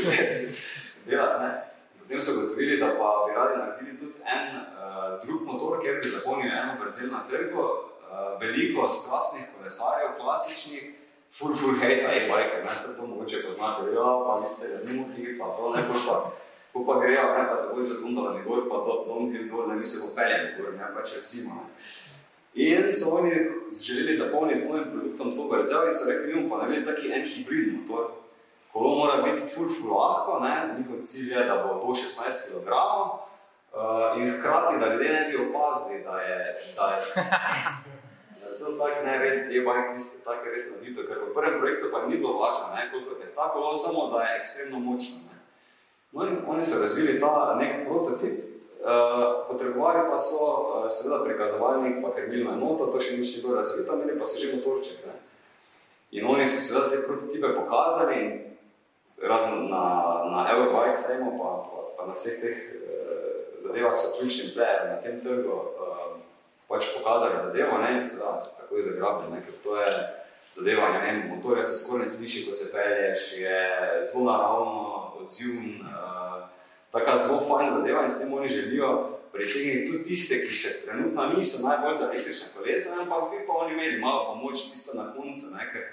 delati. Potem so gotovili, da pa bi radi naredili tudi en uh, drug motor, kjer bi zapolnili eno vrzel na trgu, uh, veliko strastnih kolesarjev, klasičnih, full, full hate, e-bike, ne se to mogoče poznate, ja, pa vi ste muhi, pa to ne bo pa. Ko pa grejo, ne pa se boji za zgundala gor, pa do, downhill dol, ne mi se popeljali gor, ne pač recimo. Ne. In so oni želeli zapolniti z novim produktom to brzel in so rekli, mi pa naredili taki en hibrid motor. Kolo mora biti full, full lahko, ne? njihov cilj je, da bo to 16 kg. Uh, in hkrati, da ljudje ne bi opazili, da je, da je, da je to tako ne res, je bajk, tiste tako res nabito, ker v prvem projektu pa ni bilo važno, ne, koliko je ta kolo, samo da je ekstremno močno. Ne. No in oni so razvili ta nek prototip, Uh, potrebovali pa so uh, seveda prikazovalnik, pa krmilno enoto, to še ni še bilo razvito, imeli pa so že motorček. Ne? In oni so seveda te prototipe pokazali razen na, na Eurobike sajmo, pa, pa, pa na vseh teh uh, zadevah so ključni player na tem trgu uh, pač pokazali zadevo ne? in seveda so takoj zagrabili, ne? ker to je zadeva, ne vem, motorja se skoraj ne sliši, ko se pelješ, je zelo naravno, odzivn, uh, taka zelo fajn zadeva in s tem oni želijo pritegniti tudi tiste, ki še trenutno niso najbolj za električne kolesa, ampak bi pa oni imeli malo pomoč tisto na koncu, ne, ker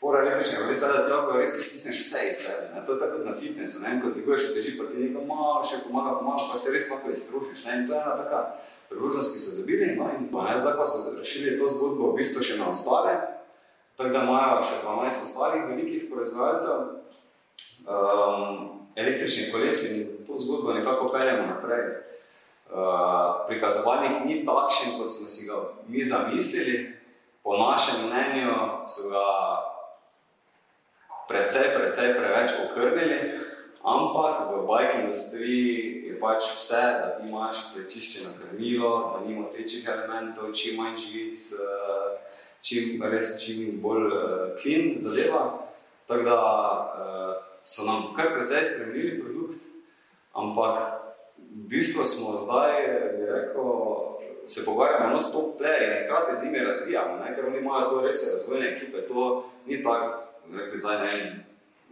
fora električne kolesa, da ti lahko res stisneš vse iz sebe, ne, to je tako na fitnessu, ne, ko dviguješ teži, pa ti nekaj malo še pomaga, pomaga, pa se res lahko iztrošiš, ne, in to je ena taka priložnost, ki so dobili, no, in pa ne, zdaj pa so završili to zgodbo v bistvu še na ostale, tako da imajo še 12 ostalih velikih proizvajalcev, um, električnih koles in to zgodbo nekako peljemo naprej. Uh, prikazovalnik ni takšen, kot smo si ga mi zamislili. Po našem mnenju so ga precej, precej preveč okrnili, Ampak v bike industriji je pač vse, da ti imaš prečiščeno krmilo, da ni motečih elementov, čim manj živic, eh, čim, res čim bolj klin zadeva. Tako da so nam kar precej spremenili produkt, ampak v bistvu smo zdaj, bi rekel, se pogovarjamo na stop player in hkrati z njimi razvijamo, ne? ker oni imajo to res razvojne ekipe, to ni tako, rekli zdaj ne,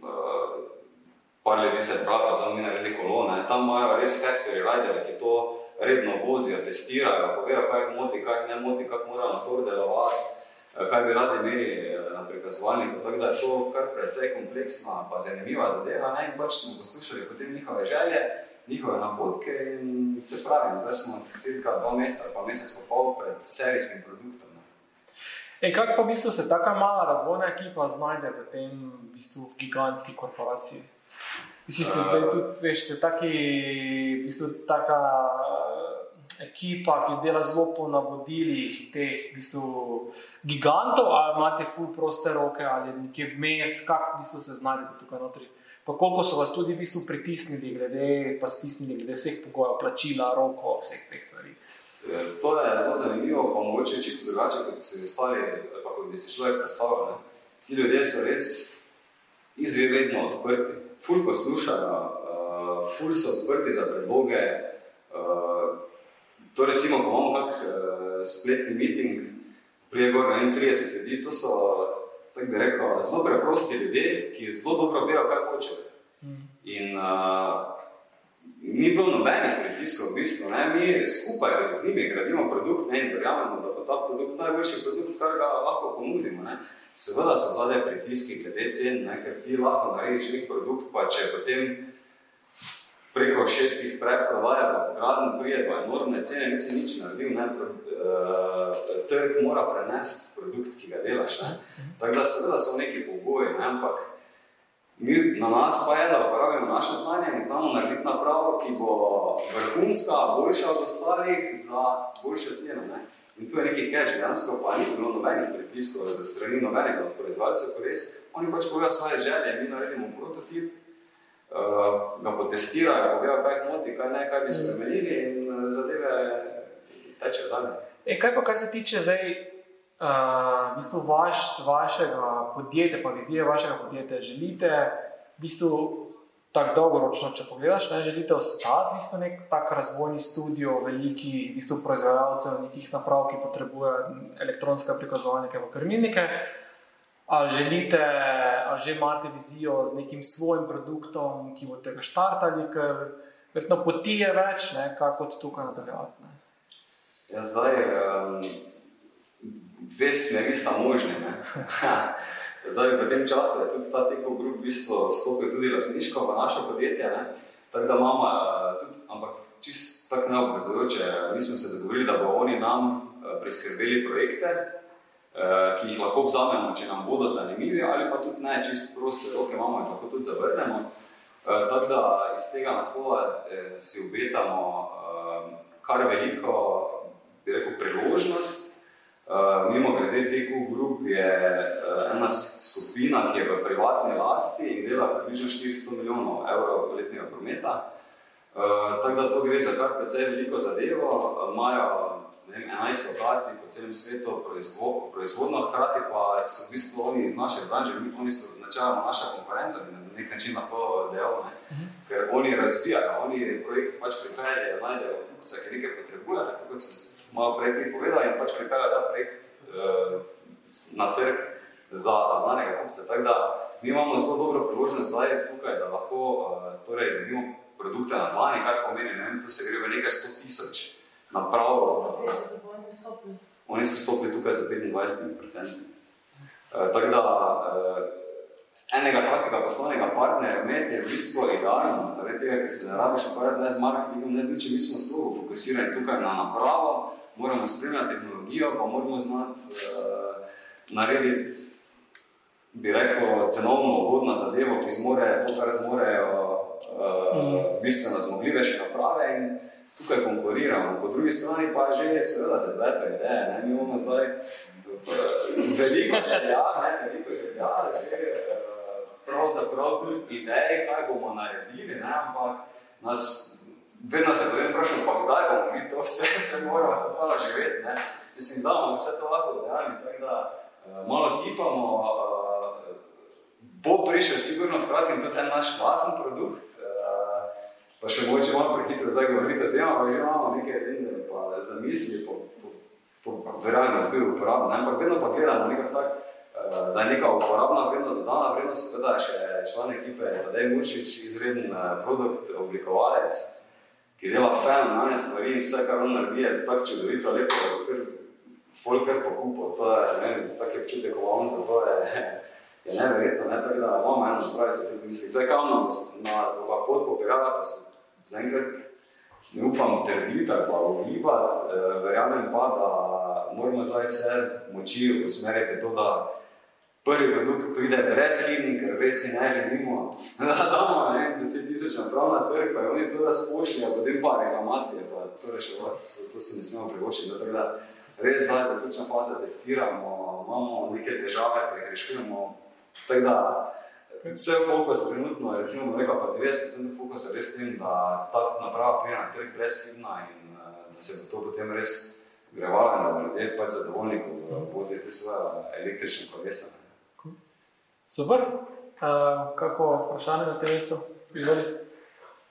uh, par ljudi se zbrali, pa zdaj mi naredili kolone, tam imajo res factory ridere, ki to redno vozijo, testirajo, povejo, kaj jih moti, kaj jih ne moti, kako mora motor delovati, eh, kaj bi radi imeli eh, na prikazovalniku, tako da je to kar precej kompleksna pa zanimiva zadeva, ne? in pač smo poslušali potem njihove želje, njihove napotke in se pravi, zdaj smo cirka dva meseca, pa mesec pa pol pred serijskim produktom. E, kako pa v bistvu se taka mala razvojna ekipa znajde v tem v bistvu v gigantski korporaciji? Mislim, da je tudi, veš, se taki, v bistvu, taka eh, ekipa, ki dela zelo po navodilih teh v bistvu, gigantov, ali imate ful proste roke, ali nekje vmes, kako v bistvu se znajdete tukaj notri? Pa koliko so vas tudi v bistvu pritisnili, glede, pa stisnili glede vseh pogojev, plačila, roko, vseh teh stvari. E, to je zelo zanimivo, pa mogoče čisto drugače, kot se ostali, pa kot bi si človek predstavljal. Ti ljudje so res izvedno odprti, ful poslušajo, uh, ful so odprti za predloge. Uh, to recimo, ko imamo kak uh, spletni meeting, prije gor na 31 ljudi, to so tako bi rekel, zelo preprosti ljudje, ki zelo dobro vejo, kaj hočejo. In uh, ni bilo nobenih pritiskov, v bistvu, ne? mi skupaj z njimi gradimo produkt ne? in verjamemo, da bo ta produkt najboljši produkt, kar ga lahko ponudimo. Ne? Seveda so zadaj pritiski glede cen, ne? ker ti lahko narediš nek produkt, pa če potem preko šestih preprodaje, pa gradno prije do enormne cene, nisi nič naredil, ne? Uh, trg mora prenesti produkt, ki ga delaš. Ne? Tako da seveda so neki pogoji, ne? ampak mi, na nas pa je, da uporabimo naše znanje in znamo narediti napravo, ki bo vrhunska, boljša od ostalih za boljše ceno. Ne? In tu je nekaj cash, dejansko pa ni bilo nobenih pritiskov za strani nobenega od proizvajalcev, ko res, oni pač povejo svoje želje, mi naredimo prototip, uh, ga potestirajo, povejo, kaj moti, kaj ne, kaj bi spremenili in uh, zadeve tečejo dalje. E, kaj pa, kar se tiče zdaj, uh, v bistvu vaš, vašega podjetja, pa vizije vašega podjetja, želite v bistvu tako dolgoročno, če pogledaš, ne želite ostati v bistvu nek tak razvojni studio velikih v bistvu proizvajalcev nekih naprav, ki potrebujejo elektronske prikazovalnike v krmilnike, ali želite, ali že imate vizijo z nekim svojim produktom, ki boste ga štartali, ker verjetno poti je več, ne, kako tukaj nadaljevati. Ja, zdaj, um, dve smeri sta možni. zdaj, v tem času je tudi ta teko grup v bistvu vstopil tudi lasniško v naše podjetje, ne? tako da imamo, tudi, ampak čist tako neobvezujoče, mi smo se dogovorili, da bo oni nam preskrbeli projekte, ki jih lahko vzamemo, če nam bodo zanimivi, ali pa tudi ne, čist proste roke imamo in lahko tudi zavrnemo. Tako da iz tega naslova si obetamo kar veliko bi rekel, priložnost. Mimo grede TQ Group je ena skupina, ki je v privatni lasti in dela približno 400 milijonov evrov letnega prometa. Tako da to gre za kar precej veliko zadevo. Imajo uh, 11 lokacij po celem svetu proizvo, proizvodno, hkrati pa so v bistvu oni iz naše branže, oni so načeloma naša konkurenca, bi na nek način lahko dejal, ne? uh -huh. ker oni razvijajo, oni projekt pač pripeljajo, najdejo kupca, ki nekaj potrebuje, tako kot sem malo prej ti povedal in pač pripelja ta projekt uh, na trg za znanega kupca. Tako da mi imamo zelo dobro priložnost zdaj tukaj, da lahko uh, torej, dobimo produkte na dlani, kar pomeni, ne vem, tu se gre v nekaj sto tisoč naprav. Oni so stopili tukaj za 25%. Uh, tako da uh, enega takega poslovnega partnerja imeti je v bistvu idealno, zaradi tega, ker se ne rabiš ukvarjati ne z marketingom, ne z ničem, mi smo zelo fokusirani tukaj na napravo, moramo spremljati tehnologijo, pa moramo znati uh, narediti, bi rekel, cenovno ugodno zadevo, ki zmore to, kar zmorejo uh, mm. bistveno zmogljivejše naprave in tukaj konkuriramo. Po drugi strani pa že seveda se dvete ideje, ne, mi imamo zdaj uh, veliko želja, ne, veliko želja, že uh, pravzaprav tudi ideje, kaj bomo naredili, ne? ampak nas vedno se potem vprašamo, pa kdaj bomo mi to vse, se moramo tako živeti. Ne? Mislim, da bomo vse to lahko dejali, tako da uh, malo tipamo, bo prišel sigurno hkrati in tudi en naš vlasen produkt, pa še mogoče malo prehitro zdaj govorite ampak že imamo nekaj rende, pa zamisli po, po, po, po verjanju tudi uporabno, ampak vedno pa gledamo nekako tako, uh, da je neka uporabna vrednost, dodana vrednost, seveda še član ekipe Tadej Murčič, izreden uh, produkt, oblikovalec, ki dela fenomenalne stvari in vse, kar on naredi, je tako čudovito, lepo, da kar folk kar pokupil, to je, ne vem, tak je občutek, ko on za to je, je neverjetno, ne, da imamo eno napravico tudi misli. Zdaj, kam nas, nas bo pa pot popeljala, pa se zaenkrat ne upam trditi ali pa ugibati, e, verjamem pa, da moramo zdaj vse moči usmeriti to, da prvi produkt pride brez slivni, ker res si ne želimo, da damo ne, 10 tisoč naprav na trg, pa oni to razpošljajo, potem pa reklamacije, pa to reševati, to, to si ne smemo privočiti. Tako da res zdaj zaključna faza testiramo, imamo neke težave, pa jih rešujemo. Tako da vse fokus trenutno, recimo nekaj pa 90% fokusa res tem, da ta naprava prije na trg brez slivna in da se bo to potem res grevalo in da bo ljudje pač zadovoljni, ko vozite svoje električne kolesa. Super. Uh, kako vprašanje na tem mestu? Izvoli.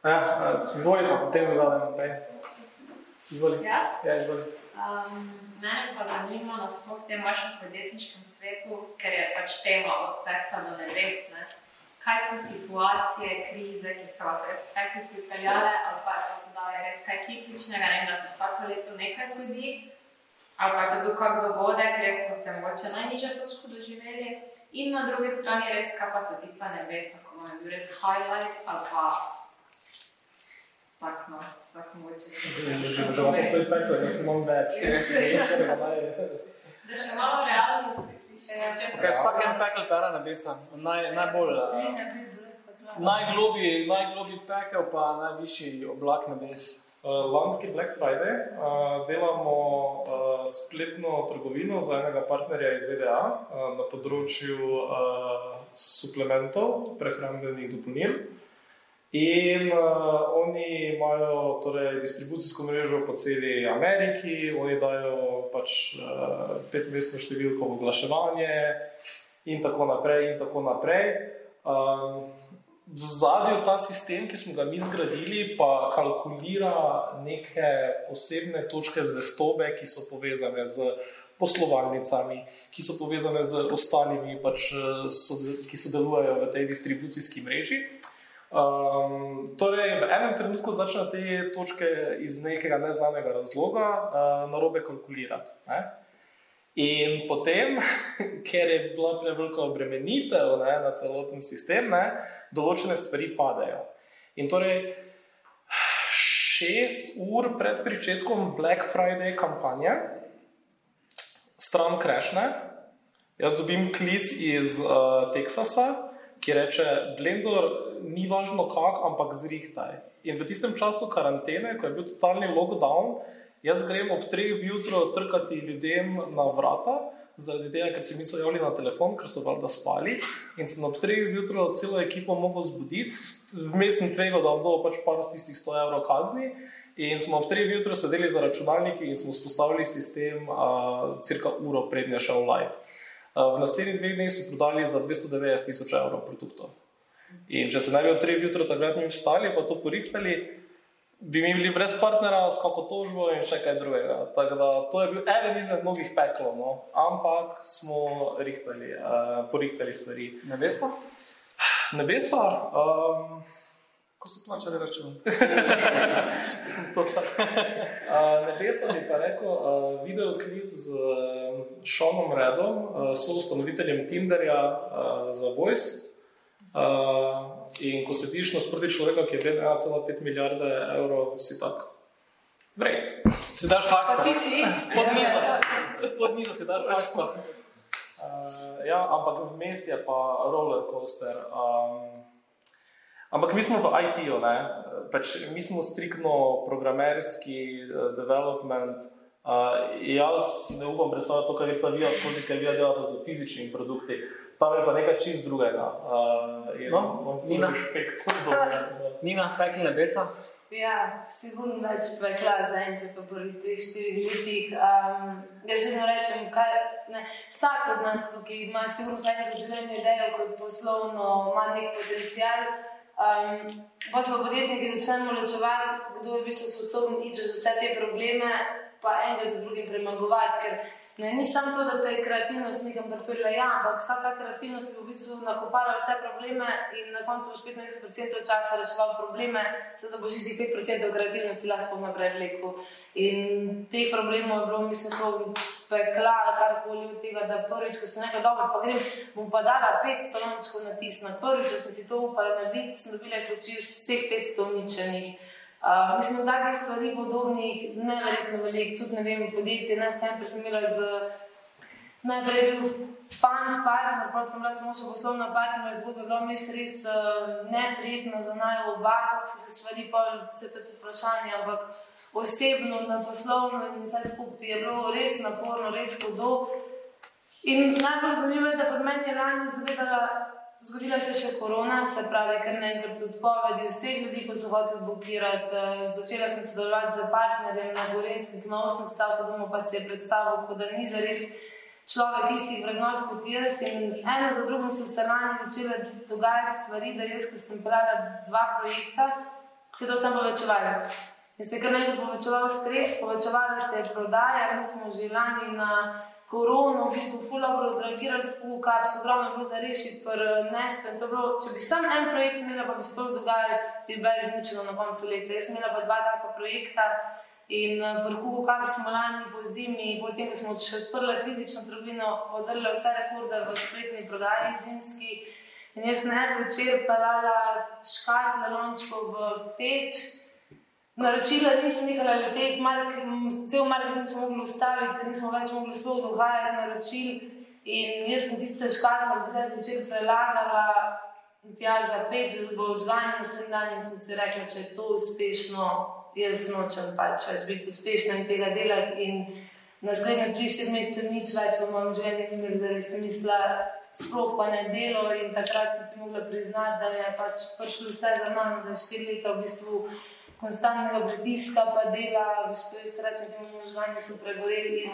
Ja, izvoli pa potem zadaj naprej. Izvoli. Jaz? Ja, izvoli. Um, mene pa zanima nasploh v tem vašem podjetniškem svetu, ker je pač tema od pekla do nebes. Ne? Kaj so situacije, krize, ki so vas res peklu pripeljale, ali pa da je res kaj cikličnega, ne, da se vsako leto nekaj zgodi, ali pa je to bil kak dogodek, res ko ste mogoče najnižjo točko doživeli. In na drugi strani res, kaj pa so tista nebesa, ko vam je bil res highlight, ali pa tako, no, tako mogoče. Da vam posoj peklo, da se imam več. Da še malo realnosti slišiš. Kaj vsakem peklu pera nebesa. Naj, najbolj, uh, najglobi, najglobi pekel pa najvišji oblak nebes. Uh, lanski Black Friday uh, delamo uh, spletno trgovino za enega partnerja iz ZDA uh, na področju uh, suplementov, prehrambenih dopolnil. In uh, oni imajo torej, distribucijsko mrežo po celi Ameriki, oni dajo pač uh, petmestno številko v oglaševanje, in tako naprej. In tako naprej. Um, v zadju ta sistem, ki smo ga mi zgradili, pa kalkulira neke posebne točke zvestobe, ki so povezane z poslovalnicami, ki so povezane z ostalimi, pač, so, ki sodelujejo v tej distribucijski mreži. Um, torej, v enem trenutku začnejo te točke iz nekega neznanega razloga uh, narobe kalkulirati. Ne? In potem, ker je bila prevelika obremenitev ne, na celoten sistem, ne, določene stvari padajo. In torej, šest ur pred začetkom Black Friday kampanje, stran krešne, jaz dobim klic iz uh, Teksasa, ki reče: Blendor, ni važno kako, ampak zrihtaj. In v tistem času karantene, ko je bil totalni lockdown, jaz grem ob treh jutro trkati ljudem na vrata. Zaradi tega, ker si niso javili na telefon, ker so valjda spali, in sem ob treh jutro celo ekipo mogel zbuditi, vmes sem tvegal, da bom dobil pač par tistih 100 evrov kazni. In smo ob treh jutro sedeli za računalniki in smo spostavili sistem, uh, cirka uro prednje šel live. Uh, v naslednjih dveh dneh so prodali za 290 tisoč evrov produktov. In če se ne bi ob treh jutro takrat mi vstali, pa to porihtali, bi mi bili brez partnera, s kako tožbo in še kaj drugega. Tako da to je bil eden izmed mnogih peklov, no? ampak smo rihtali, uh, porihtali stvari. Nebesa? Nebesa. Um, Ko so plačali račun. uh, nebesa bi pa rekel, uh, video klic z uh, Seanom Redom, uh, soustanoviteljem Tinderja uh, za Voice. Uh, in ko sediš nasproti človeka, ki je vreden 1,5 milijarde evrov, si tak. Vrej. Si daš fakt. Pa ti si Pod mizo. Pod mizo si daš fakt. Uh, ja, ampak vmes je pa roller coaster. Um, ampak mi smo v IT-ju, pač mi smo striktno programerski uh, development. Uh, jaz ne upam predstavljati to, kar je pa vi, skozi kaj vi delate z fizičnimi produkti. tam je pa nekaj čist drugega. Uh, in No, imam ful Nina. respekt. Nina, pekli nebesa. Ja, sigurno več pekla za enkrat v prvih 3-4 letih. Um, jaz vedno rečem, kaj, ne, vsak od nas, ki ima sigurno vsaj neko življenje idejo, kot poslovno, ima nek potencial. Um, pa smo podjetniki začnemo ločevati, kdo je v bistvu sposoben iti čez vse te probleme, pa enega za drugim premagovati. Ker ne, ni samo to, da te je kreativnost nekam pripelje, ja, ampak vsaka kreativnost je v bistvu nakopala vse probleme in na koncu boš 15% časa reševal probleme, zato boš iz 5% kreativnosti lahko naprej vlekel. In teh problemov je bilo, mislim, tako pekla ali karkoli od tega, da prvič, ko sem rekla, dobro, pa grem, bom pa dala 500 lončkov na tisto. Prvič, ko sem si to upala narediti, sem dobila izločil vseh 500 uničenih. Uh, mislim, da takih stvari podobnih, neverjetno veliko, tudi ne vem, podjetje, ker sem imela z. Najprej je bil fant, partner, pa sem bila samo še poslovna partnerka, zgodba je bila vmes res uh, neprijetna za naj oba, kako so se stvari, pa se tudi vprašanje, ampak osebno, na poslovno in vse skupaj je bilo res naporno, res hudo. In najbolj zanimivo je, da pod meni je lani zgledala, zgodila se še korona, se pravi, ker naenkrat odpovedi vseh ljudi, ko so hoteli blokirati. Uh, začela sem sodelovati z partnerjem na Gorenskem, ki ima 8 stavkov doma, pa se je predstavil, da ni zares človek istih vrednot kot jaz. In eno za drugim so se lani začele dogajati stvari, da jaz, ko sem pelala dva projekta, se to samo povečevalo. In se je kar nekaj povečeval stres, povečevala se je prodaja, mi smo že lani na korono, v bistvu fulabro odreagirali skupaj, kap so ogromno bilo za rešiti, pr nesto. In to je bilo, če bi sam en projekt imela, pa bi se to dogajalo, bi bila izmučena na koncu leta. Jaz sem imela pa dva taka projekta. In prvo, kar smo lani po zimi, potem ko smo še odprli fizično trgovino, podrli vse rekorde v spletni prodaji zimski. In jaz sem en večer pelala škatle lončkov v peč, naročila nisem nehala leteti, cel marketing nismo mogli ustaviti, ker nismo več mogli sploh dogajati naročil. In jaz sem tiste škatle vse večer prelagala tja za peč, da bo odžganje naslednji dan in sem si rekla, če je to uspešno, jaz nočem pač biti uspešna in tega delati. In naslednje tri, štiri mesece nič več v mojem življenju da sem mislila, sploh pa ne delo. In takrat sem si mogla priznati, da je pač prišlo vse za mano, da je štiri leta v bistvu konstantnega pritiska, pa dela, v bistvu jaz rečem, da moji možgani so pregoreli.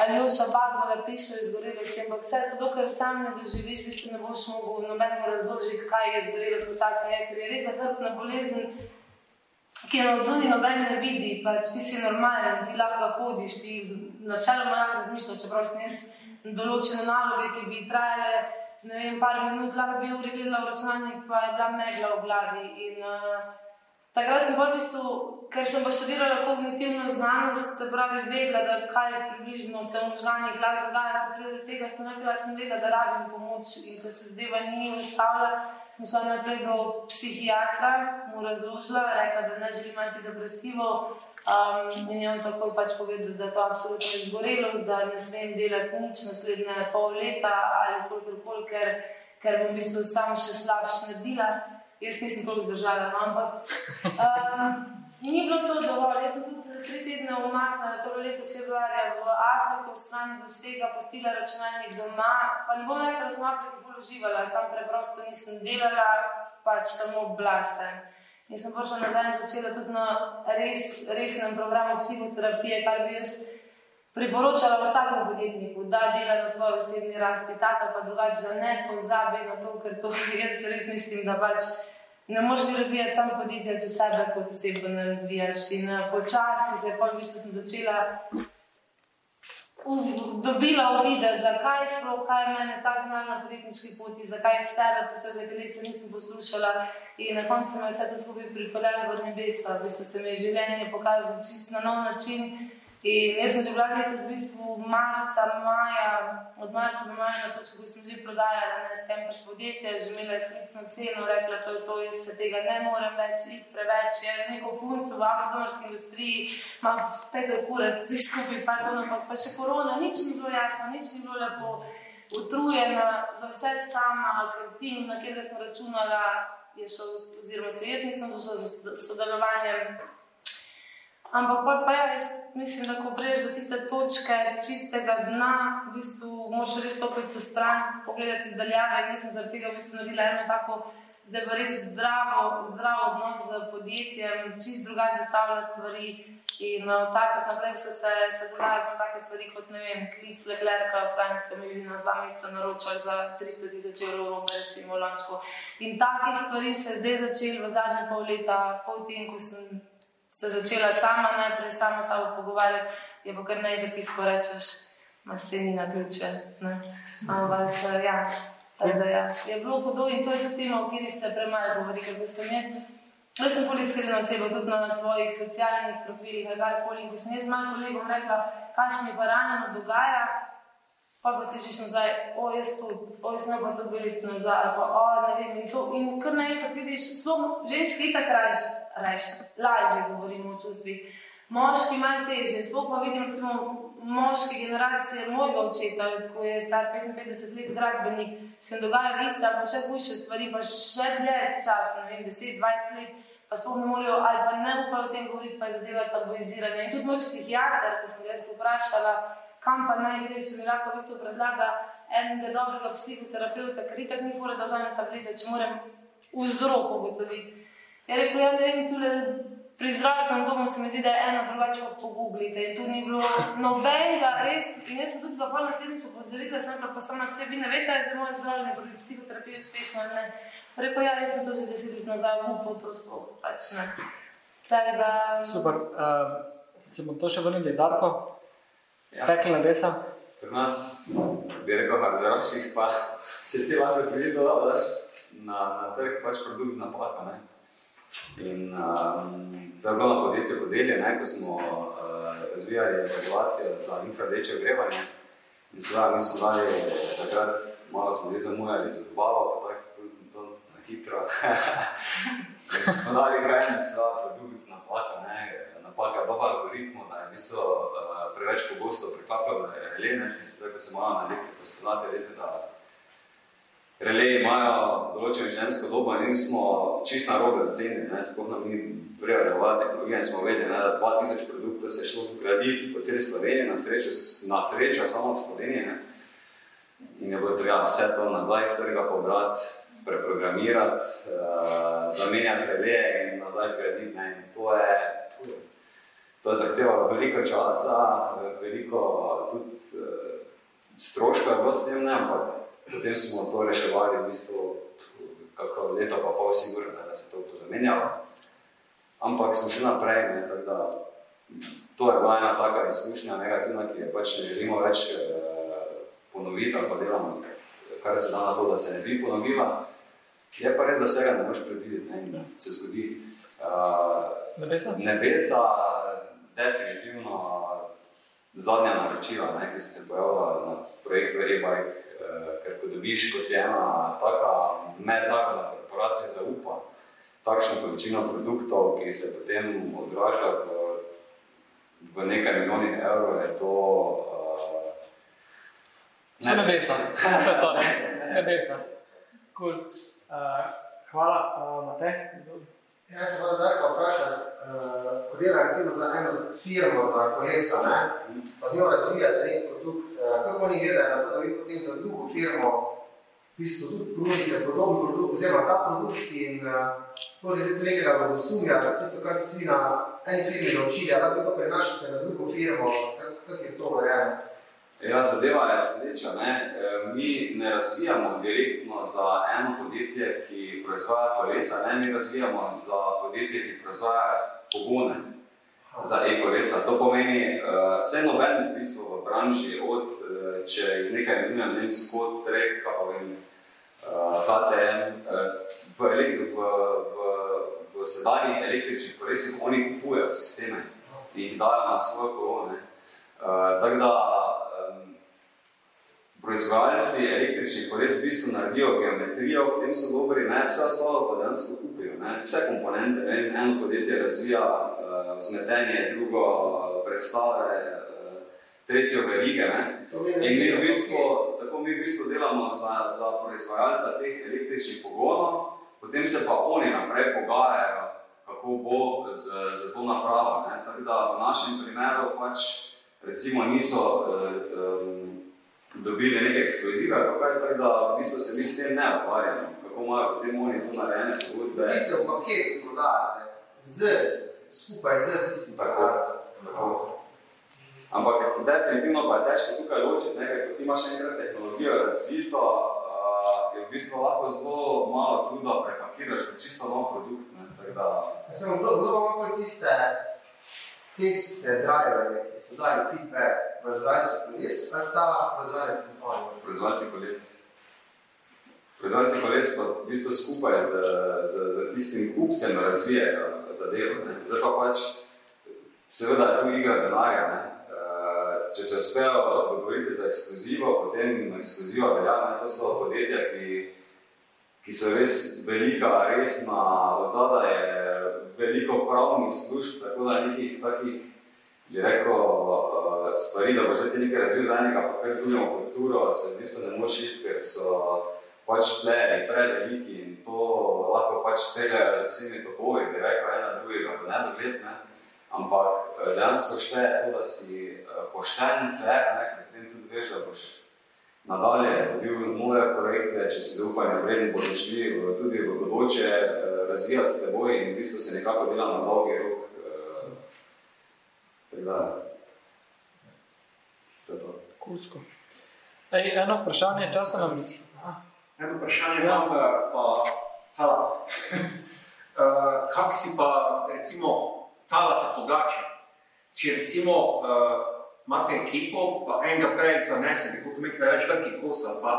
Ali još abagvala piše o izgorelosti, ampak vse to, dokler sam ne doživiš, v bistvu ne boš mogel nobenemu razložiti, kaj je izgorelost, tako je, ker je res zahrbtna bolezen ki je na odzuni noben ne vidi, pač ti si normalen, ti lahko hodiš, ti načeloma lahko razmišljaš, čeprav si jaz določene naloge, ki bi trajale, ne vem, par minut, lahko bi uri gledala v računalnik, pa je bila megla v glavi. In, uh, Takrat sem bolj v bistvu, ker sem pa študirala kognitivno znanost, se pravi, vedela, da kaj približno se v možganjih lahko dogaja, ko pride do tega, sem rekla, sem vedela, da rabim pomoč in da se zdaj ni ustavila. Sem šla naprej do psihiatra, mu razložila, rekla, da ne želim imeti depresivo. Um, in je on takoj pač povedal, da je to absolutno izgorelost, da ne smem delati nič naslednje pol leta ali koliko koli, ker, ker bom v bistvu samo še slabše naredila. Jaz nisem toliko zdržala, no, ampak um, ni bilo to dovolj. Jaz sem tudi za tri tedne umaknila, torej letos februarja v Afriko, stran do vsega, postila računalnik doma. Pa ne bom rekla, da sem v Afriki bolj uživala, sam preprosto nisem delala, pač samo blase. In sem prišla nazaj in začela tudi na res, resnem programu psihoterapije, kar bi jaz priporočala vsakemu podjetniku, da dela na svoji osebni rasti, tako pa drugače, da ne pozabi na to, ker to jaz res mislim, da pač ne moreš razvijati samo podjetje, če sebe kot osebo ne razvijaš. In uh, počasi se je, v bistvu začela dobila uvideti, zakaj sploh, kaj je mene tako na podjetniški poti, zakaj sebe po svojega telesa nisem poslušala. In na koncu me je vse to skupaj pripeljalo v nebesa, v bistvu se mi je življenje pokazalo čisto na nov način. In jaz sem že bila letos v bistvu marca, maja, od marca do maja na točki, ko sem že prodajala na Skempers podjetje, že imela izklicno ceno, rekla, to je jaz se tega ne morem več iti preveč, je neko punco v avtomobilski industriji, imam spet okurat, vsi skupaj, pardon, ampak pa še korona, nič ni bilo jasno, nič ni bilo lepo, utrujena za vse sama, ker tim, na katerega sem računala, je šel, oziroma se jaz nisem došla z sodelovanjem. Ampak pa, pa ja, jaz mislim, da ko priješ do tiste točke čistega dna, v bistvu moraš res stopiti v stran, pogledati iz daljave. In jaz sem zaradi tega v bistvu naredila eno tako pa res zdravo, zdravo odnos z podjetjem, čist drugače zastavlja stvari. In uh, takrat naprej so se, dogajale take stvari kot, ne vem, klic Leclerca v Francijo, mi bi na dva meseca naročali za 300 tisoč evrov, robe, recimo, lančko. In takih stvari se je zdaj začelo v zadnje pol leta, pol tem, ko sem se začela sama najprej sama sabo pogovarjati, je pa kar nekaj tisto, rečeš, ima sceni na ključe. Ampak, uh, ja. Tako da, ja, je bilo hudo in to je tudi tema, o kateri se premalo govori, ker sem jaz. Jaz sem bolj iskrena oseba, tudi na svojih socialnih profilih, ali karkoli. Ko sem jaz malo kolegom rekla, kaj se mi pa ranjeno dogaja, pa pa slišiš nazaj, o, jaz to, o, jaz sem pa to veliko nazaj, pa o, ne vem. In, to, in kar naenkrat vidiš, sploh ženski itak lažje, lažje govorimo o čustvih. Moški malo teže, sploh pa vidim, recimo, moške generacije mojega očeta, ko je star 55 let, gradbenik, se jim dogaja iste, pa še hujše stvari, pa še dlje časa, ne vem, 10-20 let, pa sploh ne morejo ali pa ne upajo o tem govoriti, pa je zadeva tabuiziranja. In tudi moj psihiater, ko sem ga vprašala, kam pa naj gre, če mi lahko v bistvu predlaga enega dobrega psihoterapeuta, ker itak ni fora, da vzamem tablete, če moram vzrok ugotoviti. Je rekel, ja, ne vem, tule pri zdravstvenem domu se mi zdi, da je eno drugače kot pogooglite. In tu ni bilo nobenega, res. In jaz sem tudi pa naslednjič opozorila, sem pa sama na sebi, ne veste, da je moje zdravljenje pri psihoterapiji uspešno ali ne. Rekel, ja, jaz sem to že deset let nazaj upal, to sploh pač ne. Da... Super. Uh, se bom to še vrnil, Darko? Ja. Tekla nebesa. Pri nas, bi rekel, na drugih pa se ti lahko zgodi, da daš na, na trg pač produkt z napaka. Ne? In um, to je bilo na podjetju Podelje, ne, ko smo uh, razvijali regulacijo za infradeče ogrevanje. In seveda mi smo dali takrat, malo smo res zamujali za dobavo, pa tako to na hitro. smo dali grajnic za produkt z napaka, ne, napaka baba algoritmu, da je v bistvu uh, preveč pogosto priklapljalo, da je relene, ki se tako se malo na elektriko spodate, vete, da Releji imajo določeno življenjsko dobo in smo čisto na robe ocenili, sploh nam ni preveljala tehnologija in smo vedeli, ne, da 2000 produktov se je šlo graditi po celi Sloveniji, na srečo, na srečo samo v Sloveniji. Ne. In je bilo treba vse to nazaj iz trga pobrati, preprogramirati, uh, zamenjati releje in nazaj graditi. Ne. In to je, to je zahtevalo veliko časa, veliko tudi uh, stroška je bilo s tem, ne, ampak Potem smo to reševali, v bistvu, kako leto, pa pol, sigurno, da se to zamenjalo. Ampak smo še naprej, ne, tako da to je bila ena taka izkušnja, negativna, ki je pač ne želimo več eh, ponoviti ali pa delamo, kar se da na to, da se ne bi ponovila. Je pa res, da vsega ne moreš predvideti, ne, se zgodi. Uh, nebesa? Nebesa, definitivno zadnja naročila, ne, ki se je pojavila na projektu e-bike, Eh, ker ko dobiš kot ena taka mednarodna korporacija zaupa takšno količino produktov, ki se potem odraža v, v nekaj milijonih evrov, je to... Uh, ne, nebesa. to to, ne? Nebesa. Cool. Uh, hvala, uh, Matej. Jaz se voda Darko vprašam, uh, ko dela recimo za eno firmo za kolesa, ne? pa z njo razvijate nek produkt, uh, kako oni gledajo na to, da vi potem za drugo firmo v bistvu tudi ponudite podoben produkt, oziroma ta produkt in uh, to je zdaj nekega blagosumja, tisto, kar si na eni firmi naučili, ali vi to prenašate na drugo firmo, kako je to urejeno? Ja, zadeva je sledeča. Ne? Mi ne razvijamo direktno za eno podjetje, ki proizvaja kolesa, ne? mi razvijamo za podjetje, ki proizvaja pogone za e-kolesa. To pomeni, vse uh, noben v bistvu v branži, od uh, če jih nekaj imenujem, ne vem, skod, trek, pa vem, uh, HTM, uh, v, v, v, v sedanjih električnih kolesih oni kupujejo sisteme in jih dajo na svoje kolone. Uh, tako da proizvajalci električnih koles v bistvu naredijo geometrijo, v tem so dobri, ne, vse ostalo pa dejansko kupijo, ne, vse komponente, ne, eno podjetje razvija uh, zmetenje, drugo uh, predstave, uh, tretjo verige, ne, in mi v bistvu, tako mi v bistvu delamo za, za proizvajalca teh električnih pogonov, potem se pa oni naprej pogajajo, kako kako bo z, z to napravo. Ne? Tako da v našem primeru pač recimo niso uh, um, dobili neke ekskluzive, tako da v bistvu se mi s tem ne ukvarjamo, kako imajo potem oni to narejene pogodbe. Vi ste v paketu prodajate z, skupaj z tistim Tako. Ampak definitivno pa je težko tukaj ločiti, ne, ker ti imaš enkrat tehnologijo razvito, uh, je v bistvu lahko zelo malo truda prepakiraš v čisto nov produkt. Ne, tako da, Ja, Samo kdo, kdo ima bolj tiste teste driverje, ki so dali feedback proizvajalci koles, ali ta proizvajalec kompanije? proizvajalci koles. Proizvajalci koles pa v bistvu skupaj z, z, z tistim kupcem razvijajo zadevo. Zdaj pa pač, seveda je tu igra denarja. Eh, Če se uspejo dogovoriti za ekskluzivo, potem ekskluziva velja. Ne. To so podjetja, ki, ki so res velika, resna, od zadaj je veliko pravnih služb, tako da nekih takih, bi rekel, eh, stvari, da boš ti nekaj razvil za enega, pa kar drugemu kulturo, se v bistvu ne moreš iti, ker so pač pleji preveliki in to lahko pač streljajo z vsemi topovi, bi rekel, ena drugega v nedogled, ne. Ampak eh, dejansko šteje to, da si eh, pošten, fair, ne, ker potem tudi veš, da boš nadalje dobil nove projekte, če si zaupanje vreden, bodo šli tudi v bodoče razvijati s teboj in v bistvu se nekako dela na dolgi rok. eh, Tako da, to je to. Kulsko. Ej, eno vprašanje, časa nam Eno vprašanje imam, pa, pa tala. uh, kak si pa, recimo, talate pogače? Če recimo uh, imate ekipo, pa enega prej zanese, kako imate preveč veliki kos, ali pa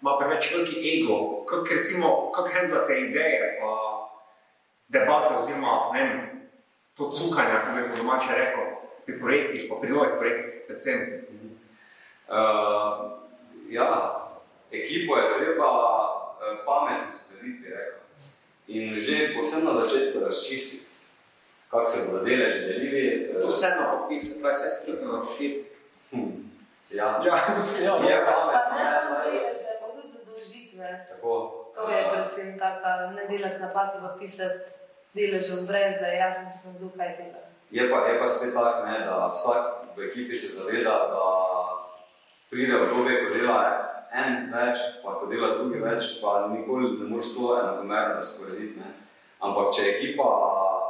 ima preveč veliki ego, kak recimo, kak handlate ideje, pa debate, oziroma, ne vem, to cukanje, kako bi po domače rekel, pri projektih, pa pri novih projektih, predvsem. Uh, ja, ekipo je treba uh, pametno slediti, bi rekel. In že povsem na začetku razčistiti, kako se bodo deleži delili. To eh, vse na papir, se pravi, vse strpno na papir. hm, Ja, Ja, Ja, je Pa pametno. ne ne, samo deleže, pa tudi zadolžitve. Tako. To je predvsem taka, ne delati napake, pa pisati deležev brez, da jaz sem pisal, kdo kaj dela. Je pa, je pa spet tako, da vsak v ekipi se zaveda, da pride v dobe, ko dela en več, pa ko dela drugi več, pa nikoli ne moreš to enakomerno razporediti. Ampak če je ekipa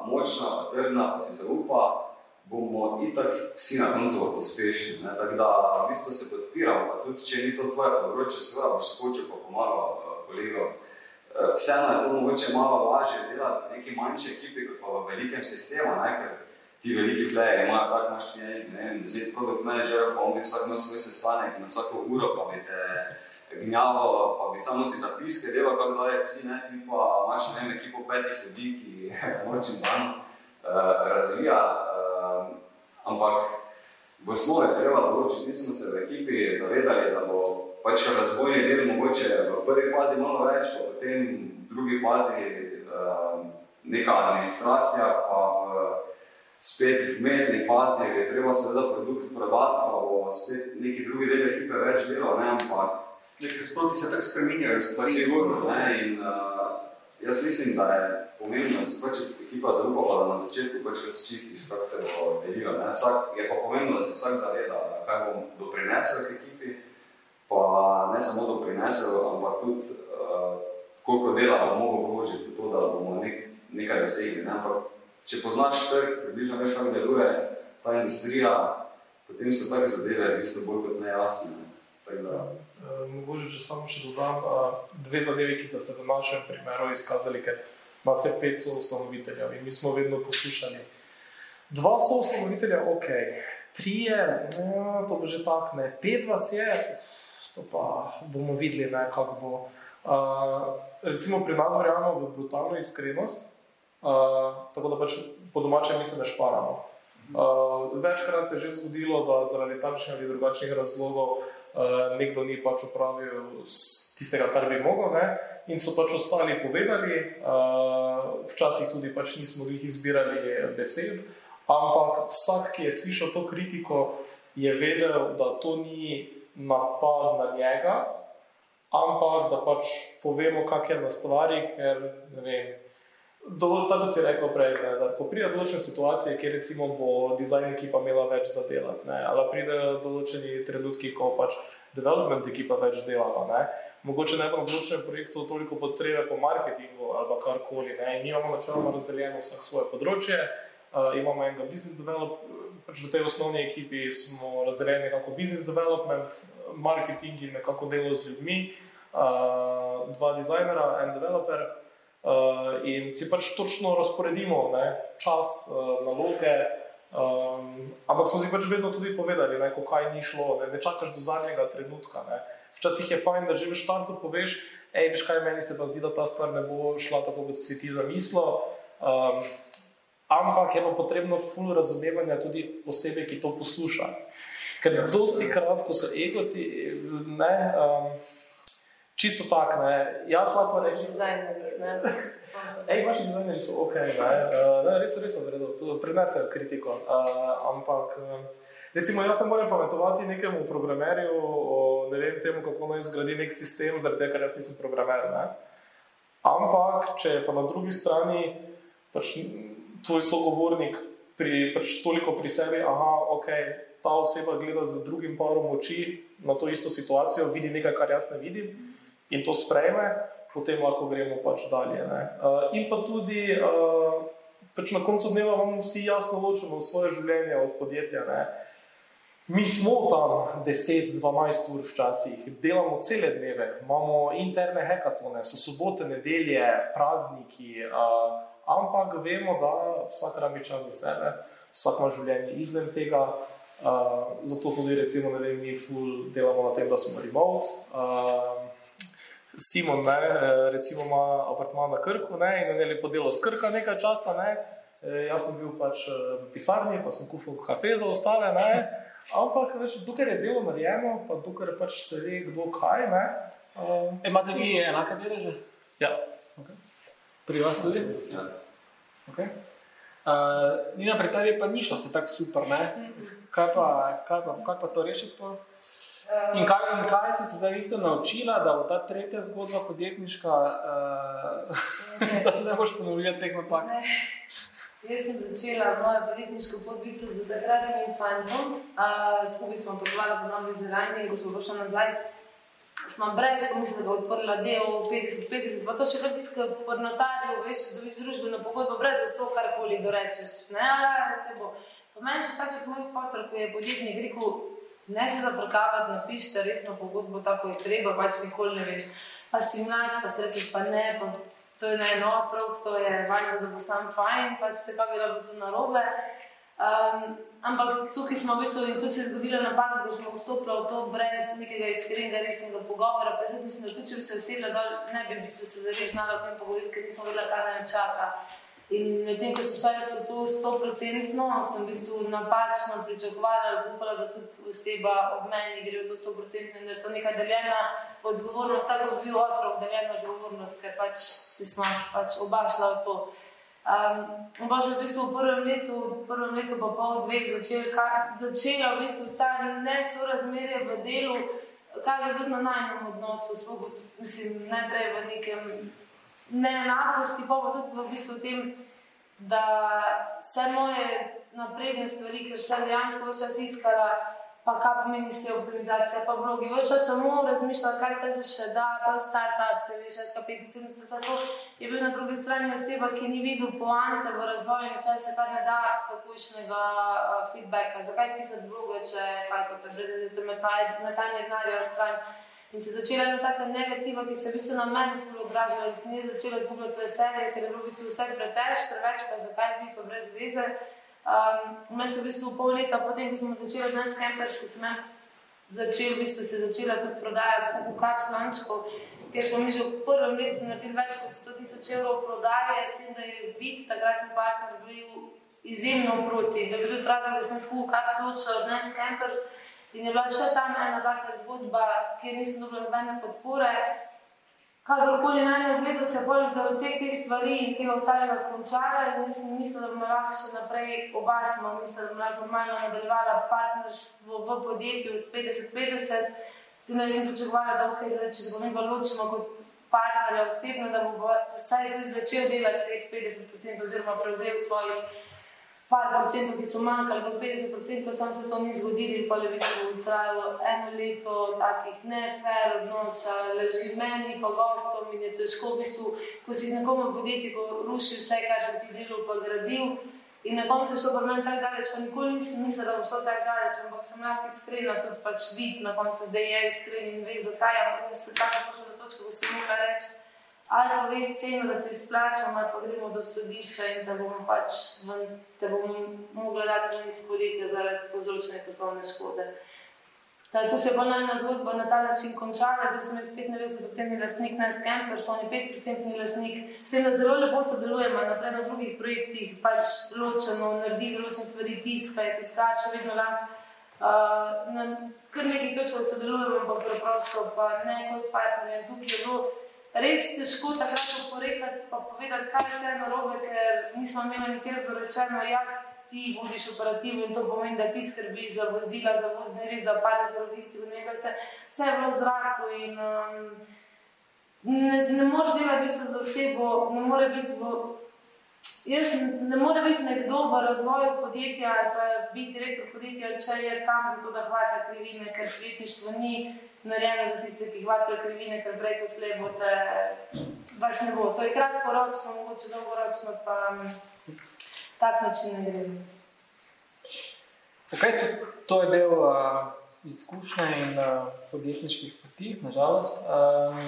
močna, pa trdna, pa si zaupa, bomo itak vsi na koncu uspešni. Tako da v bistvu se podpiramo, pa tudi če ni to tvoje področje, seveda boš skočil pa pomagal eh, kolegom. Eh, Vseeno je to mogoče malo lažje delati v neki manjši ekipi, kot pa v velikem sistemu, ne? Ti veliki playerji imajo tako, imaš ti ne vem, deset produkt managerjev, pa on bi vsak imel svoj sestanek na vsako uro pa bi te gnjavo, pa bi samo si zapiske delal, kako dalje si, ne, ti pa imaš ne vem, ekipo petih ljudi, ki noč in dan uh, razvija, uh, ampak v osnovi treba določiti, mi smo se v ekipi zavedali, da bo pač razvojni del mogoče v prvi fazi malo več, pa potem v drugi fazi uh, neka administracija, pa v spet v mestni fazi je treba seveda produkt prodati, pa bo spet neki drugi del ekipe več delal, ne, ampak Nekaj sproti se tako spreminjajo stvari. Sigurno, ne, in uh, jaz mislim, da je pomembno, da se pač ekipa zaupa, pa da na začetku pač razčistiš, kako se bo delilo. Ne. Vsak, je pa pomembno, da se vsak zaveda, kaj bom doprinesel k ekipi, pa ne samo doprinesel, ampak tudi uh, koliko dela bom mogel vložiti v to, da bomo nek, nekaj dosegli. Ne. Ampak če poznaš trg, približno veš, kako deluje ta industrija, potem so take zadeve v bistvu bolj kot nejasne. Eh, Mogoče, če samo še dodam eh, dve zadevi, ki sta se v našem primeru izkazali, ker ima se pet soustanoviteljev in mi smo vedno poslušali. Dva soustanovitelja, ok, trije, no, to bo že tako, ne, pet vas je, to pa bomo videli, ne, kako bo. Uh, recimo pri nas verjamemo v brutalno iskrenost, uh, tako da pač po domačem mislim, da šparamo. Uh, večkrat se je že zgodilo, da zaradi takšnih ali drugačnih razlogov uh, nekdo ni pač upravil tistega, kar bi mogel, ne? in so pač ostali povedali. Uh, včasih tudi pač nismo jih izbirali besed, ampak vsak, ki je slišal to kritiko, je vedel, da to ni napad na njega, ampak da pač povemo, kak je na stvari, ker ne vem. Do, tako si rekel prej, ne, da ko pride do določene situacije, kjer recimo bo dizajn ekipa imela več za delati, ali pride do določeni trenutki, ko pač development ekipa več delala, ne, mogoče ne bo v določenem projektu toliko potrebe po marketingu ali karkoli, ne, in imamo načeloma razdeljeno vsak svoje področje, uh, imamo enega business development, pač v tej osnovni ekipi smo razdeljeni nekako business development, marketing in nekako delo z ljudmi, uh, dva dizajnera, en developer, Uh, in si pač točno razporedimo ne, čas, uh, naloge, um, ampak smo si pač vedno tudi povedali, ne, kaj ni šlo, ne, ne čakaš do zadnjega trenutka. Ne. Včasih je fajn, da že v štartu poveš, hej, veš kaj, meni se pa zdi, da ta stvar ne bo šla tako, kot si ti zamislil. Um, ampak je pa potrebno ful razumevanja tudi osebe, ki to posluša. Ker dosti krat, ko so egoti, ne. Um, čisto tako, ne. Jaz lahko rečem, je vaši dizajnerji so ok, ne. Uh, ne res, res, res, prenesejo kritiko. Uh, ampak, recimo, jaz ne morem pametovati nekemu programerju o ne vem, temu, kako naj zgradi nek sistem, zaradi tega, ker jaz nisem programer. Ne. Ampak, če je pa na drugi strani pač tvoj sogovornik pri, pač toliko pri sebi, aha, ok. Ta oseba gleda z drugim parom oči na to isto situacijo, vidi nekaj, kar jaz ne vidim, in to sprejme, potem lahko gremo pač dalje. Uh, in pa tudi uh, pač na koncu dneva imamo vsi jasno ločeno svoje življenje od podjetja. Ne? Mi smo tam 10-12 ur včasih, delamo cele dneve, imamo interne hekatone, so sobote, nedelje, prazniki, uh, ampak vemo, da vsak rabi čas za sebe, vsak ima življenje izven tega. Uh, zato tudi, recimo, vem, mi ful delamo na tem, da smo remote. Uh, Simon, ne, eh, recimo, ima apartma na Krku ne, in je lepo delo skrka nekaj časa. Ne. E, jaz sem bil pač eh, v pisarni, pa sem kuhal kafe za ostale. Ne. Ampak, več, dokler je delo narejeno, pa dokler pač se ve, kdo kaj. Ne, uh, Imate vi enake deleže? Ja. Okay. Pri vas tudi? Ja. Okay. Uh, Nina, pri tebi pa ni šlo vse tako super. Kaj pa, kaj, pa, kaj pa to rešiti? In kaj, in kaj si se zdaj isto naučila, da bo ta tretja zgodba podjetniška, uh, da ne boš ponovila teh napak? Jaz sem začela mojo podjetniško pot v bistvu z takratnim fantom. Uh, skupaj smo potovali po Novi Zelandiji in ko smo prišli nazaj, smo brez bo odprla del 50-50, pa to še kar tiska pod notarju, veš, da viš družbeno pogodbo, brez da sploh karkoli dorečeš. Ne, ali se bo. Po meni še tako kot moj fotor, ko je podjetnik rekel, ne se zafrkavati, napišite resno pogodbo, tako je treba, pač nikoli ne veš. Pa si mlad, pa se rečeš, pa ne, pa to je eno otrok, to je važno, da bo sam fajn, pač se pa bilo to narobe. Um, ampak tukaj smo v bistvu in tu se je zgodila napaka, ko smo vstopili v to brez nekega iskrenega, resnega pogovora. Pa jaz mislim, da tudi če bi se usedla dol, ne bi bistvu se zares znala o tem pogovoriti, ker nisem vedela, kaj naj čaka. In medtem, ko sem šla jaz v to 100%, sem v bistvu napačno pričakovala, upala, da tudi oseba ob meni gre v to 100% in da je to neka deljena odgovornost, tako kot bi bil otrok, deljena odgovornost, ker pač si smo pač oba šla v to. Um, pa sem v bistvu v prvem letu, v prvem letu pa pol dveh začela, začela v bistvu ta nesorazmerje v delu, kazati tudi na najnem odnosu, svoj, mislim, najprej v nekem neenakosti, pa, pa tudi v bistvu tem, da vse moje napredne stvari, ker sem dejansko vse čas iskala, pa kaj pomeni se optimizacija, pa blogi. Vse čas samo razmišljala, kaj se še da, pa startup, se veš, SK75, vse to je bil na drugi strani oseba, ki ni videl poante v razvoju in če se kar ne da takošnjega uh, feedbacka. Zakaj pisati bloge, če kaj to, to je brez metanja denarja v stran. In se je začela ena taka negativa, ki se je v bistvu na meni zelo odražala in se ni začela zgubljati veselje, ker je bilo v bistvu vse pretežko, preveč pa zakaj bi to brez veze. Um, Mene se v bistvu pol leta potem, ko smo začeli z nas campersi, sem začel, v bistvu se začela tudi prodaja v kapslončku, ker smo mi že v prvem letu naredili več kot 100 tisoč evrov prodaje, s tem, da je bit takratni partner bil izjemno proti. Da bi tudi razlog, da sem skuhal kapslončka od nas campersi, In je bila še tam ena taka zgodba, kjer nisem dobila nobene podpore. Kakorkoli najna zveza se bolj za vseh teh stvari in vsega ostalega končala in nisem mislila, da bomo lahko še naprej oba smo mislila, da bomo lahko normalno nadaljevala partnerstvo v podjetju s 50-50. Zdaj sem pričakovala, da okay, zdaj, če se bomo nekaj ločimo kot partnerja osebno, da bo vsaj začel delati teh 50% oziroma prevzel svojih par procentov, ki so manjkali do 50%, samo se to ni zgodilo in pa je v bistvu trajalo eno leto takih nefer odnosa, leži meni pa gostom in je težko v bistvu, ko si nekom v podjetju rušil vse, kar si ti delal pa gradil. In na koncu je šlo pri meni tako daleč, pa nikoli nisem mislila, da bo šlo tako daleč, ampak sem lahko iskrena, tudi pač vid na koncu, zdaj je iskren in ve, zakaj, ampak se tako prišla do točke, ko si mogla reči, ali pa veš ceno, da te izplačam, ali pa gremo do sodišča in da bomo pač, te bomo mogla dati ven iz podjetja zaradi povzročene poslovne škode. Da, tu se je ponovna zgodba na ta način končala, zdaj sem jaz 95% lastnik na Scamper, so oni 5% lastnik. Vse na zelo lepo sodelujemo, naprej na drugih projektih, pač ločeno, narediti ločene stvari, tiskaj, tiskaj, še vedno lahko. Uh, na kar nekaj točkov sodelujemo, ampak preprosto pa ne kot partnerje. Tukaj je bilo res težko takrat oporekati, pa povedati, kaj vse je narobe, ker nismo imeli nikjer dorečeno, ja, ti vodiš operativo in to pomeni, da ti skrbiš za vozila, za vozni red, za pare, za logistiko, vse, vse je bilo v zraku in um, ne, ne moreš delati bistvu za osebo, ne more biti v, jaz ne more biti nekdo v razvoju podjetja ali pa biti direktor podjetja, če je tam zato, da hvata krivine, ker podjetništvo ni narejeno za tiste, ki hvatajo krivine, ker prej ko slej bo te, vas ne bo. To je kratkoročno, mogoče dolgoročno pa tak način ne gre. Okay, to, to je del uh, izkušnje in uh, podjetniških poti, nažalost. Um,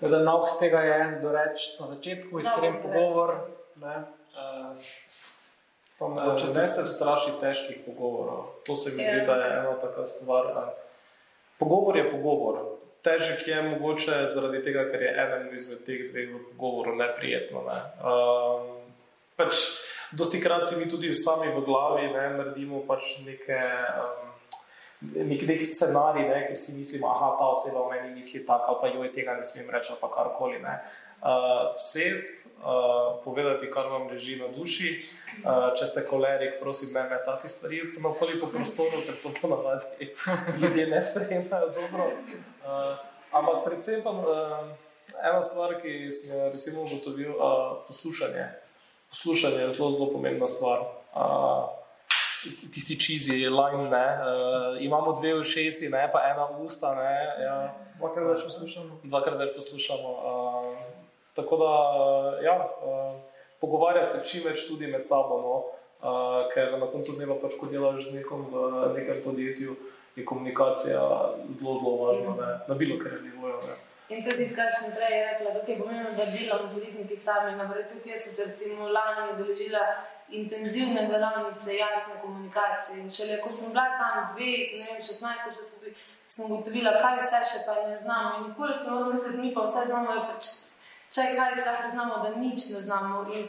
teda nauk z tega je doreč na začetku, iskren pogovor. Ne, uh, pa mogoče ne se straši težkih pogovorov. To se mi zdi, da je ena taka stvar. Uh, pogovor je pogovor. Težek je mogoče zaradi tega, ker je eden izmed teh dveh pogovorov neprijetno. Ne. Um, pač, Dosti krat si mi tudi sami v glavi ne, naredimo pač neke, um, nek, nek scenarij, ne, ker si mislimo, da ta oseba o meni misli tako, pa joj tega ne smem reči, pa karkoli. Uh, Vsest, uh, povedati, kar vam leži na duši. Uh, če ste kolerik, prosim, ne metati stvari na okoli po prostoru, ker to ponavadi ljudje ne sprejemajo dobro. Uh, ampak predvsem pa uh, ena stvar, ki sem jo recimo ugotovil, uh, poslušanje poslušanje je zelo, zelo pomembna stvar. Uh, tisti čizi, line, ne, uh, imamo dve ušesi, ne, pa ena usta. Ne, ja. Dvakrat več poslušamo. Dvakrat več poslušamo. Uh, tako da, ja, uh, pogovarjati se čim več tudi med sabo, no, uh, ker na koncu dneva, pač, ko delaš z nekom v nekem podjetju, je komunikacija zelo, zelo važna, ne, na bilo kar nivoju. In tudi, kar sem prej rekla, da je pomembno, da delamo podjetniki sami. Naprej, tudi jaz sem se lani udeležila intenzivne delavnice, jasne komunikacije. In šele ko sem bila tam dve, ne vem, 16, če sem, sem ugotovila, kaj vse še pa ne znamo. In nikoli se moramo misliti, mi pa vse znamo, pač, če kaj lahko znamo, da nič ne znamo. In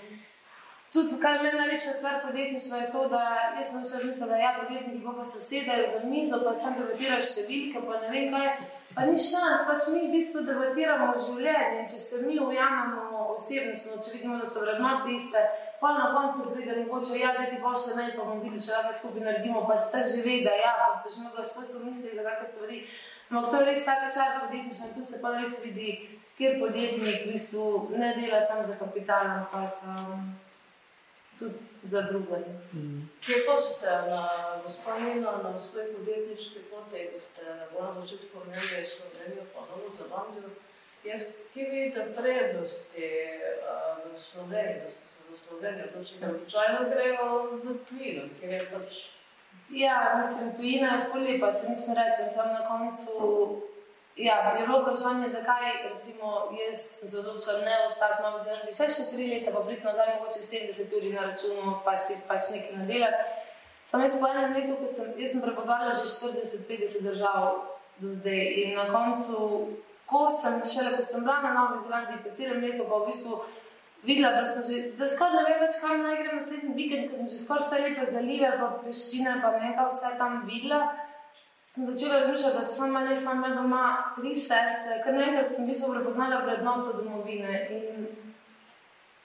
tudi, kar meni najlepša stvar podjetništva je to, da jaz sem še mislila, da ja, podjetniki pa se usedajo za mizo, pa sem debatirajo številke, pa ne vem kaj. Pa ni šans, pač mi v bistvu debatiramo o življenju. Če se mi ujamemo osebnostno, če vidimo, da so vrednote iste, pa na koncu pride mogoče, ja, da ti pošle naj, pa bomo videli, če lahko skupaj naredimo, pa se tako živi, da ja, pa pač mnogo svoj so misli za kakšne stvari. Ampak to je res tako čar podjetništvo in tu se pa res vidi, kjer podjetnik v bistvu ne dela samo za kapital, ampak um, tudi za druge. Mm. Kje pa ste na gospodinu, na svoji podjetniški poti, ko ste na začetku imeli Slovenijo, pa novo Zelandijo, kje vidite prednosti uh, v Sloveniji, da ste se v Sloveniji odločili, da običajno grejo v tujino, kjer je pač... Ja, mislim, tujina je fuli, pa se nič ne rečem, sam na koncu Ja, je bilo vprašanje, zakaj recimo, jaz odločila ne ostati na Zelandiji vse še tri leta, pa priti nazaj, mogoče 70 ur na računu, pa si pač nekaj nadelati. Sam jaz po enem letu, ko sem, sem prepotovala že 40-50 držav do zdaj in na koncu, ko sem šele, ko sem bila na Novi Zelandiji po celem letu, pa v bistvu videla, da sem že, da skoraj ne vem več, kam naj grem naslednji vikend, ko sem že skoraj vse lepe zalive, pa peščine, pa ne vem, kaj vse tam videla sem začela razmišljati, da sem imela samo doma tri sestre, ker naenkrat sem bil prepoznala vrednoto domovine. In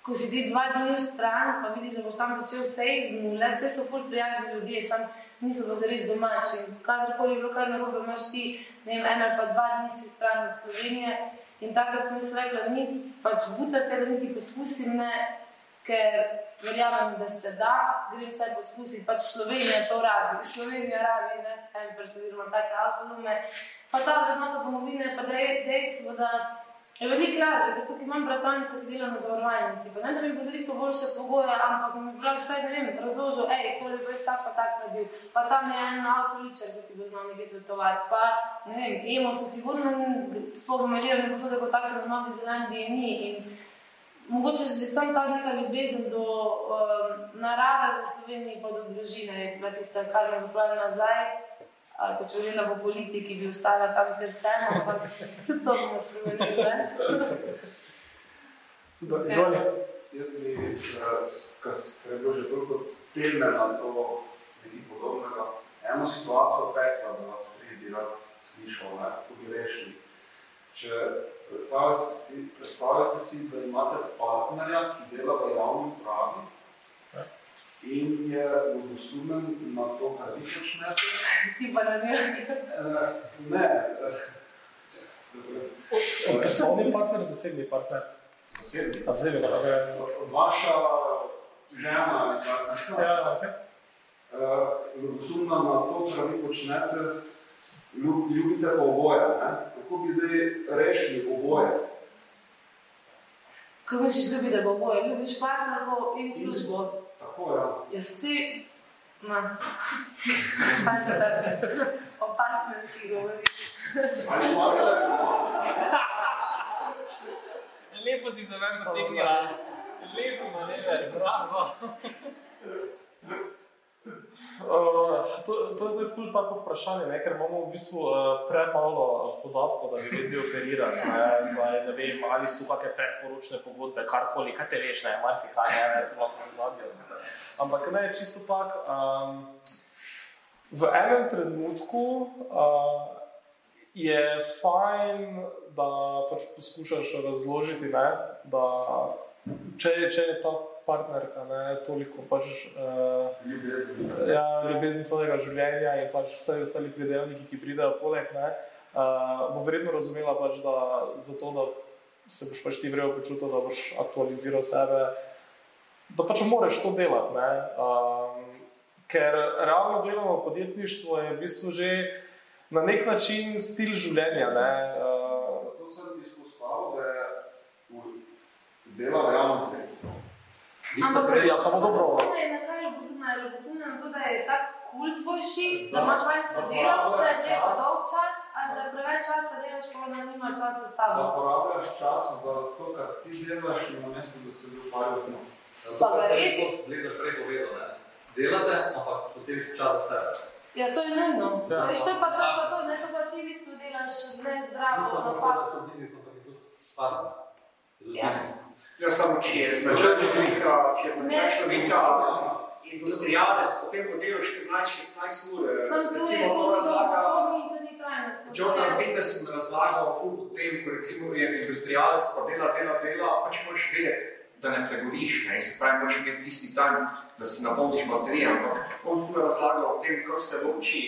ko si ti dva dni v stran, pa vidiš, da boš tam začel vse iz nule, vse so ful prijazni ljudje, sam niso pa zares domači. Kadarkoli je bilo kaj narobe, imaš ti, ne vem, ena ali pa dva dni si v stran od Slovenije. In takrat sem si rekla, ni pač buta se, da niti poskusim, ne, ker verjamem, da se da, grem vse poskusiti, pač Slovenija to rabi, Slovenija rabi, ne, Empers, oziroma take avtonome, pa ta vrednota domovine, pa da je dejstvo, da je veliko lažje, ker tukaj imam bratanice, ki dela na zavarovalnici, pa ne, da mi bo zrihto boljše pogoje, ampak mi bi vsaj, ne vem, razložil, ej, tole bo jaz tak pa tak naredil, pa tam je en avtoličar, ki ti bo znal nekaj svetovati, pa, ne vem, emo se sigurno spogomelirani posode, kot takrat v Novi Zelandiji ni in mogoče že sam ta neka ljubezen do um, narave v Sloveniji, pa do družine, je bila tista, kar me bo nazaj, ali pa če da bo politiki bi ostala tam, kjer sem, ampak tudi to bomo spremenili. Jaz bi, kar je bilo že toliko teme na to, nekaj podobnega, eno situacijo pekla za vas, ki bi rad slišal, ne, ko bi rešili. Če predstavljate si, da imate partnerja, ki dela v javni upravi, in je vodosumen na to, kar vi počnete. Ti pa na njej. Ne. Poslovni partner, zasebni partner. Zasebni. Zasebni, okay. Vaša žena je partnerka. Ja, ok. Vodosumna na to, kar vi počnete, ljubite pa oboje. Ne? Kako bi zdaj rešili oboje? Kako misliš, ljubi, da bo oboje? Ljubiš partnerko in službo. Tako, ja. Jaz ti, na, o partnerki govori. Ali imate Lepo si se ven potegnila. Lepo manever, bravo. Uh, to, to je zdaj ful tako vprašanje, ne? ker imamo v bistvu uh, premalo podatkov, da bi vedeli operirati. Ne? Zdaj, ne vem, ali so kakšne predporočne pogodbe, karkoli, kaj te veš, ne, marsikaj, ne, to lahko zadnje. Ampak ne, čisto tako. Um, v enem trenutku uh, je fajn, da pač poskušaš razložiti, ne, da če, če je ta partnerka ne, toliko pač, uh, ljubezen? ja, ljubezen tvojega življenja in pač vse ostali pridevniki, ki pridejo poleg, ne, uh, bo verjetno razumela, pač, da, zato, da se boš pač ti vrejo počutil, da boš aktualiziral sebe, da pač moraš to delati. Ne, um, ker realno gledano podjetništvo je v bistvu že na nek način stil življenja. Ne, uh, Zato sem izpostavil, da je v dela v javnem sektorju. Vi ste Ampak prej, ja, samo dobro. To je na kaj ljubosumna, ljubosumna na to, da je tak kult tvoj šik, da imaš fajn sodelavce, če je pa dolg čas, ali da preveč časa delaš, pa ona nima časa s da tabo. porabljaš čas za to, kar ti delaš, in namesto, da se bi ukvarjal z njo. Pa ga res? Gledaj prej povedal, ne. Delate, ampak potem čas za sebe. Ja, to je nujno. Ja. Veš, to je pa to, pa to, ne to pa ti v bistvu delaš nezdravo, Nisem pa napako. da so biznis, ampak je tudi. Je tudi Ja. biznis. Ja, samo če je značilnika, če je značilnika industrijalec, potem bo delal 14-16 ur. eh, Recimo, to razlaga. Jordan Peterson razlagal ful o tem, ko recimo je industrijalec, pa dela, dela, dela, pač moraš vedeti, da ne pregoviš, ne, se pravi, moraš imeti tisti dan, da si napolniš baterije, ampak on ful razlaga o tem, kako se loči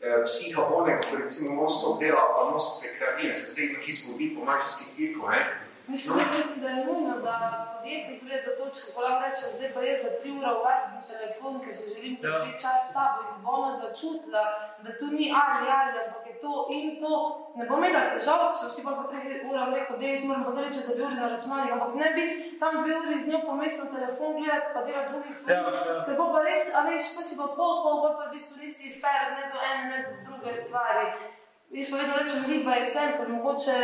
eh, psiha onega, ko recimo non-stop dela, pa non-stop rekreative, se zdaj neki zgodi po mačarski cirku, ne. Mislim, jaz mislim, da je nujno, da podjetnik pride do točke, ko lahko reče, zdaj pa jaz za tri ure ugasim telefon, ker se želim preživeti čas s tabo in bo ona začutila, da tu ni ali ali, ampak je to in to. Ne bom imela težav, če si pa po treh urah rekel, da jaz moram pa zdaj reči za dve uri na računalnik, ampak ne bi tam dve uri z njo pomest na telefon gledati, pa delati drugih stvari. Ja, ja. Ker bo pa res, a veš, ko si pa pol, pol, pol pa v bistvu nisi fair, ne do ene, ne do druge stvari. Jaz pa vedno rečem, Liba je center, mogoče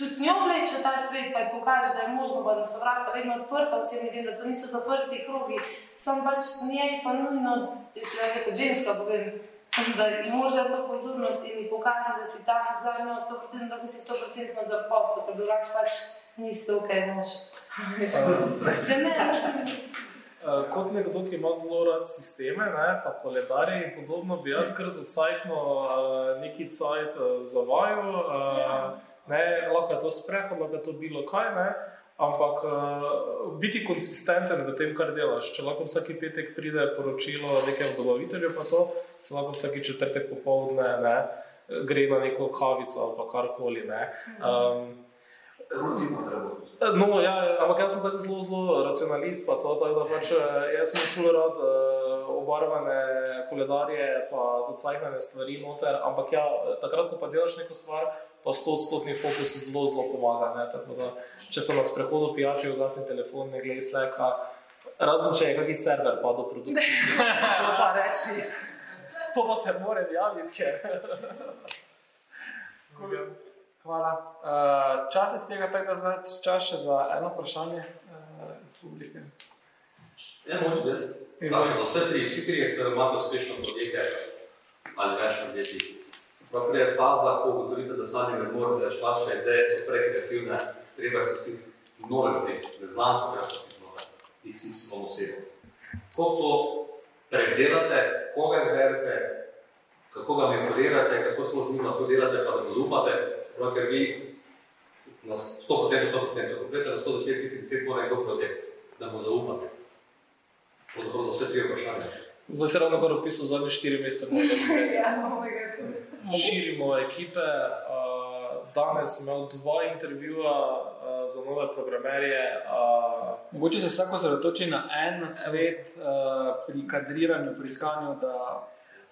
tudi njo vleče ta svet, pa ji pokaže, da je možno, pa da so vrata vedno odprta, vsem ljudem, da to niso zaprti krogi. Sam pač njej pa nujno, se jaz kot ženska povem, da ji može to pozornost in ji pokaže, da si tam za njo 100%, da si 100% za posel, ker drugače pač nisi ok mož. Ja, ne, Uh, kot nekdo, ki ima zelo rad sisteme, ne, pa koledarje in podobno, bi jaz kar za cajtno uh, neki cajt uh, zavajal. Uh, ne, lahko je to sprehod, lahko je to bilo kaj, ne, ampak uh, biti konsistenten v tem, kar delaš. Če lahko vsak petek pride poročilo nekemu dobavitelju, pa to se lahko vsak četrtek popoldne ne, gre na neko kavico ali karkoli. Ne. Um. No, ja, ampak jaz sem tako zelo, zelo racionalist, pa to, tako da pač eh, jaz sem zelo rad uh, obarvane koledarje, pa zacajkane stvari noter, ampak ja, takrat, ko pa delaš neko stvar, pa sto odstotni fokus zelo, zelo pomaga. Ne? Tako da, če ste na sprehodu pijači, ugasni telefon, ne glej sleka, razen če je kakšen server pa do produkcije. To pa reči. To pa se mora javiti, ker. Hvala. Uh, čas je z tega, tako da zdaj čas še za eno vprašanje uh, iz publike. Ja, moče jaz. Znači, za vse tri, vsi tri ste imate uspešno podjetje ali več podjetij. Se pravi, prej je faza, ko ugotovite, da sami ne zmorete več, vaše ideje so prekreativne, treba je spustiti nove ljudi, neznanko treba spustiti nove, XY osebo. Ko to predelate, koga izberete, kako ga mentorirate, kako smo z njim lahko delate, pa da mu zaupate, se pravi, ker vi na 100%, 100%, konkretno na 110, 10 mora nekdo prevzeti, da mu zaupate. Pravzaprav za vse tri vprašanja. Zdaj se ravno kar opisal zadnje štiri mesece. mojega življenja. Ja, mojega tudi. Širimo ekipe. Danes sem imel dva intervjuja za nove programerje. Mogoče se vsako zredotoči na en svet pri kadriranju, pri iskanju. Da...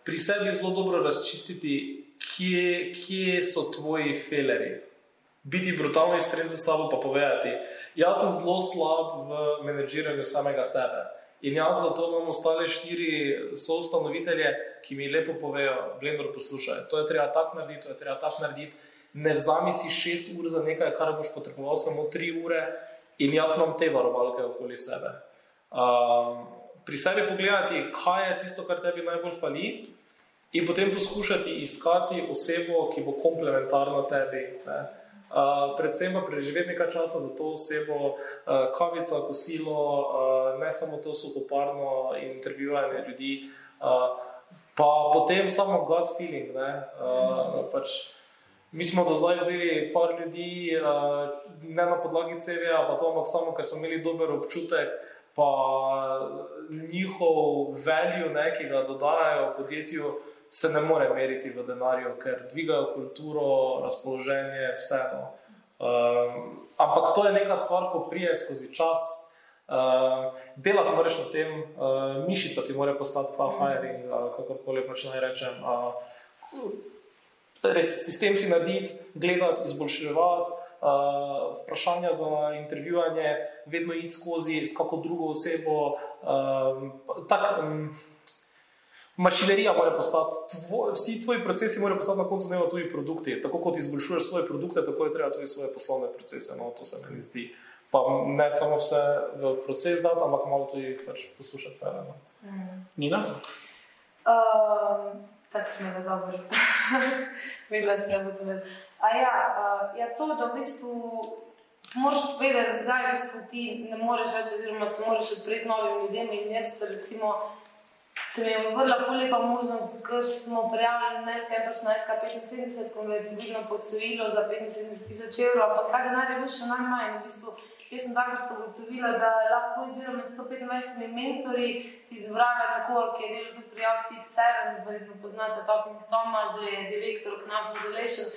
Pri sebi je zelo dobro razčistiti, kje, kje so tvoji feleri. Biti brutalno iskren za sabo, pa povedati. Jaz sem zelo slab v menedžiranju samega sebe. In jaz zato imam ostale štiri soustanovitelje, ki mi lepo povejo, Blender, poslušaj, to je treba tako narediti, to je treba tako narediti. Ne vzami si šest ur za nekaj, kar boš potreboval samo tri ure, in jaz imam te varovalke okoli sebe. Um, pri sebi pogledati, kaj je tisto, kar tebi najbolj fali, in potem poskušati iskati osebo, ki bo komplementarna tebi. Ne. Uh, predvsem pa preživeti nekaj časa za to osebo, uh, kavica, kosilo, uh, ne samo to suhoparno intervjuvanje ljudi, uh, pa potem samo gut feeling. Ne, uh, pač, mi smo do zdaj vzeli par ljudi, uh, ne na podlagi CV-ja, pa to, ampak samo ker smo imeli dober občutek, pa njihov value, ne, ki ga dodajajo podjetju se ne more meriti v denarju, ker dvigajo kulturo, razpoloženje, vseeno. Um, ampak to je neka stvar, ko prije skozi čas. Uh, delati moraš na tem, uh, mišica ti mora postati ta hiring, uh, kakorkoli pač naj rečem. Uh, res sistem si narediti, gledati, izboljševati. Uh, vprašanja za intervjuvanje, vedno iti skozi s kako drugo osebo. Um, tak, um, mašinerija mora postati, vsi tvoji procesi morajo postati na koncu dneva tudi produkti. Tako kot izboljšuješ svoje produkte, tako je treba tudi svoje poslovne procese. No, to se mi zdi. Pa ne samo vse v proces dati, ampak malo tudi pač poslušati sebe. No. Mm. Nina? Um, tako smo ga dobro. Videla sem, da bo to vedel. A ja, uh, ja, to, da v bistvu moraš vedeti, da v bistvu ti ne moreš več, oziroma se moraš odpreti novim ljudem in jaz recimo se mi je vrla fulika možnost, ker smo prijavili na SKP na SK75, konvertibilno posojilo za 75 tisoč evrov, ampak ta denar je bil še najmanj. V bistvu, jaz sem takrat ugotovila, da lahko izbiram med 125 mentori, izbrala nekoga, ki je delal tudi pri Outfit 7, verjetno poznate Talking Thomas, je direktor Knap Isolation.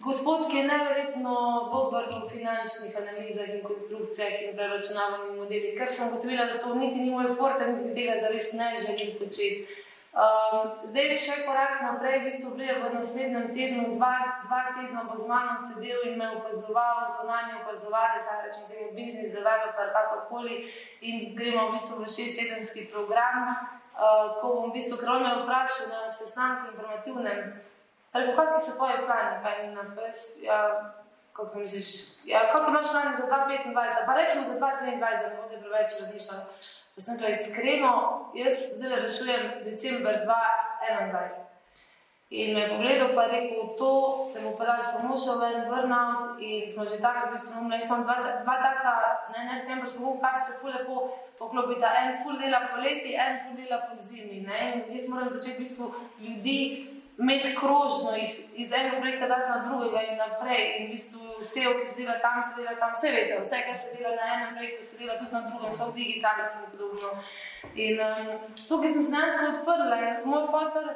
Gospod, ki je neverjetno dober v finančnih analizah in konstrukcijah in preračunavanju modelih, ker sem ugotovila, da to niti ni moj forte, niti tega zares ne želim početi. Um, zdaj, še korak naprej, v bistvu prije v naslednjem tednu, dva, dva tedna bo z mano sedel in me opazoval, zunanje opazovali, zdaj rečem temu biznis, developer, kakorkoli, in gremo v bistvu v šestedenski program, uh, ko bom v bistvu krovno vprašal na sestanku informativnem, Rekel, kakšni so tvoji plani, kaj ni na pes? Ja, kako misliš? Ja, kako imaš plani za 2025? Pa rečemo za 2023, da ne bo se preveč razmišljalo. Da sem rekla, iskreno, jaz zdaj rešujem december 2021. In me je pogledal, pa je rekel, to te bo podal samo še en burnout in smo že tako, da smo imeli, imam dva, dva taka, ne, ne pa smo kar se ful lepo poklopita, en ful dela poleti, en ful dela po zimi, ne, in jaz moram začeti v bistvu ljudi imeti krožno jih iz enega projekta dati na drugega in naprej. In v bistvu vse, ki se dela tam, se dela tam, vse veste, vse, kar se dela na enem projektu, se dela tudi na drugem, vse v digitalnici in podobno. In um, tukaj sem se danes odprla in moj fotor,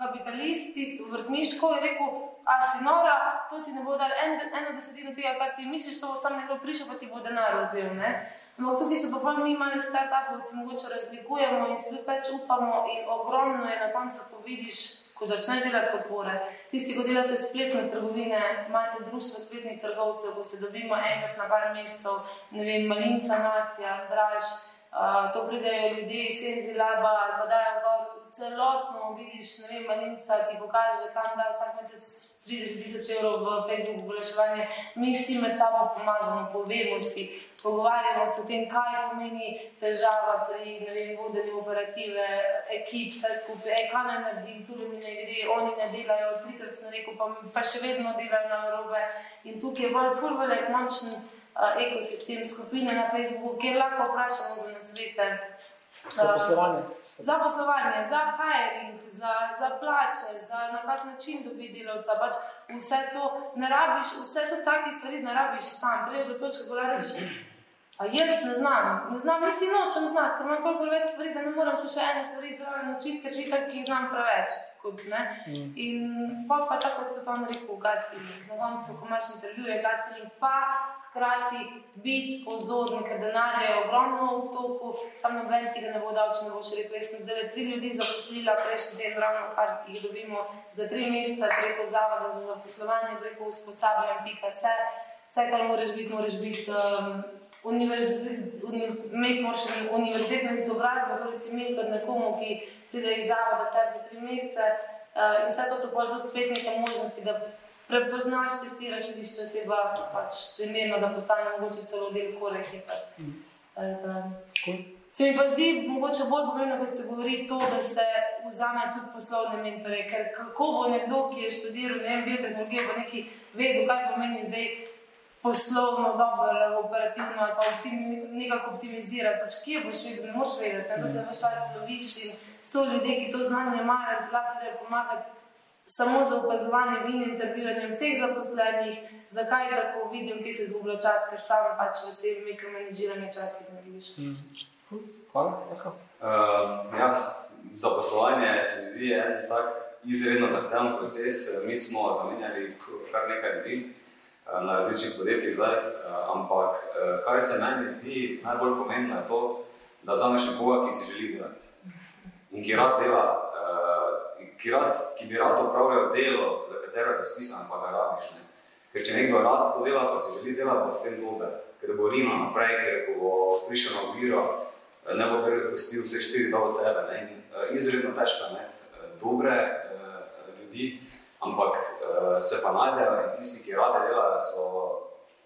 kapitalist, tisti vrtniško, je rekel, a si nora, to ti ne bo dal en, eno desetino tega, kar ti misliš, to bo sam nekdo prišel, pa ti bo denar vzel. Ne? Ampak tukaj se pa mi mali start-upovci mogoče razlikujemo in se več upamo in ogromno je na koncu, ko vidiš, ko začneš delati podpore. Tisti, ko delate spletne trgovine, imate društvo spletnih trgovcev, ko se dobimo enkrat na par mesecev, ne vem, malinca, nastja, draž, uh, to pridejo ljudje iz Senzilaba ali pa dajo gor celotno, vidiš, ne vem, malinca ti pokaže, tam da vsak mesec 30 tisoč evrov v Facebooku oglaševanje, mi si med sabo pomagamo, povemo si, pogovarjamo se o tem, kaj pomeni težava pri vem, vodenju operative, ekip, vse skupaj, e, kaj naj naredim, tu mi ne gre, oni ne delajo, trikrat sem rekel, pa, pa še vedno delajo na robe. In tukaj je bolj furvelik močen uh, ekosistem skupine na Facebooku, kjer lahko vprašamo za nasvete. Za poslovanje. Za poslovanje, za hiring, za, za plače, za na kak način dobiti delavca. Pač vse to ne rabiš, vse to takih stvari ne rabiš sam. Prej do točke, ko rečeš, A jaz ne znam, ne znam niti nočem znati, ker imam toliko več stvari, da ne morem se še ene stvari zraven naučiti, ker že tako jih znam preveč. Kot, mm. In pa, pa tako kot je on rekel, feeling. Na koncu, ko imaš intervjuje, gut feeling, pa hkrati biti pozoren, ker denar je ogromno v toku, samo noben ti ga ne bo dal, če ne boš rekel. Jaz sem zdaj tri ljudi zaposlila, prejšnji teden ravno kar jih dobimo za tri mesece preko zavoda za zaposlovanje, preko usposabljanja.se. Vse, kar moraš biti, moraš biti. Um, imeti moraš univerzitetno izobrazbo, torej si mentor nekomu, ki pride iz zavoda ter za tri mesece. Uh, in vse to so pa tudi spet neke možnosti, da prepoznaš, testiraš, vidiš, če oseba pač primerno, da postane mogoče celo del kore hiper. Se mi pa zdi mogoče bolj pomembno, kot se govori to, da se vzame tudi poslovne mentore, ker kako bo nekdo, ki je študiral, ne vem, biotehnologijo, pa neki vedel, kaj pomeni zdaj poslovno, dobro, operativno ali pa optimi, nekako optimizirati. Pač, kje boš videl, ne moreš vedeti, da se vse čas loviš in so ljudje, ki to znanje imajo in lahko ti pomagajo. Samo za opazovanje in intervjuvanje vseh zaposlenih, zakaj tako vidim, ki se zgublja čas, ker sam pač v tem mikromanažiranju časih ne vidiš. Hvala. Uh, ja, zaposlovanje se mi zdi en tak izredno zahteven proces. Mi smo zamenjali kar nekaj ljudi, na različnih podjetjih zdaj, eh, ampak eh, kar se meni zdi najbolj pomembno je to, da vzameš nekoga, ki si želi delati in ki rad dela, ki, rad, ki bi rad opravljal delo, za katero je spisan, pa ga rabiš. Ne? Ker če nekdo rad to dela, pa si želi delati, bo v tem dober, ker bo rino naprej, ker bo prišel na viro, ne bo prvi pustil vse štiri do sebe. Ne? In izredno težko je dobre ljudi, ampak uh, se pa najdejo in tisti, ki rade delajo, so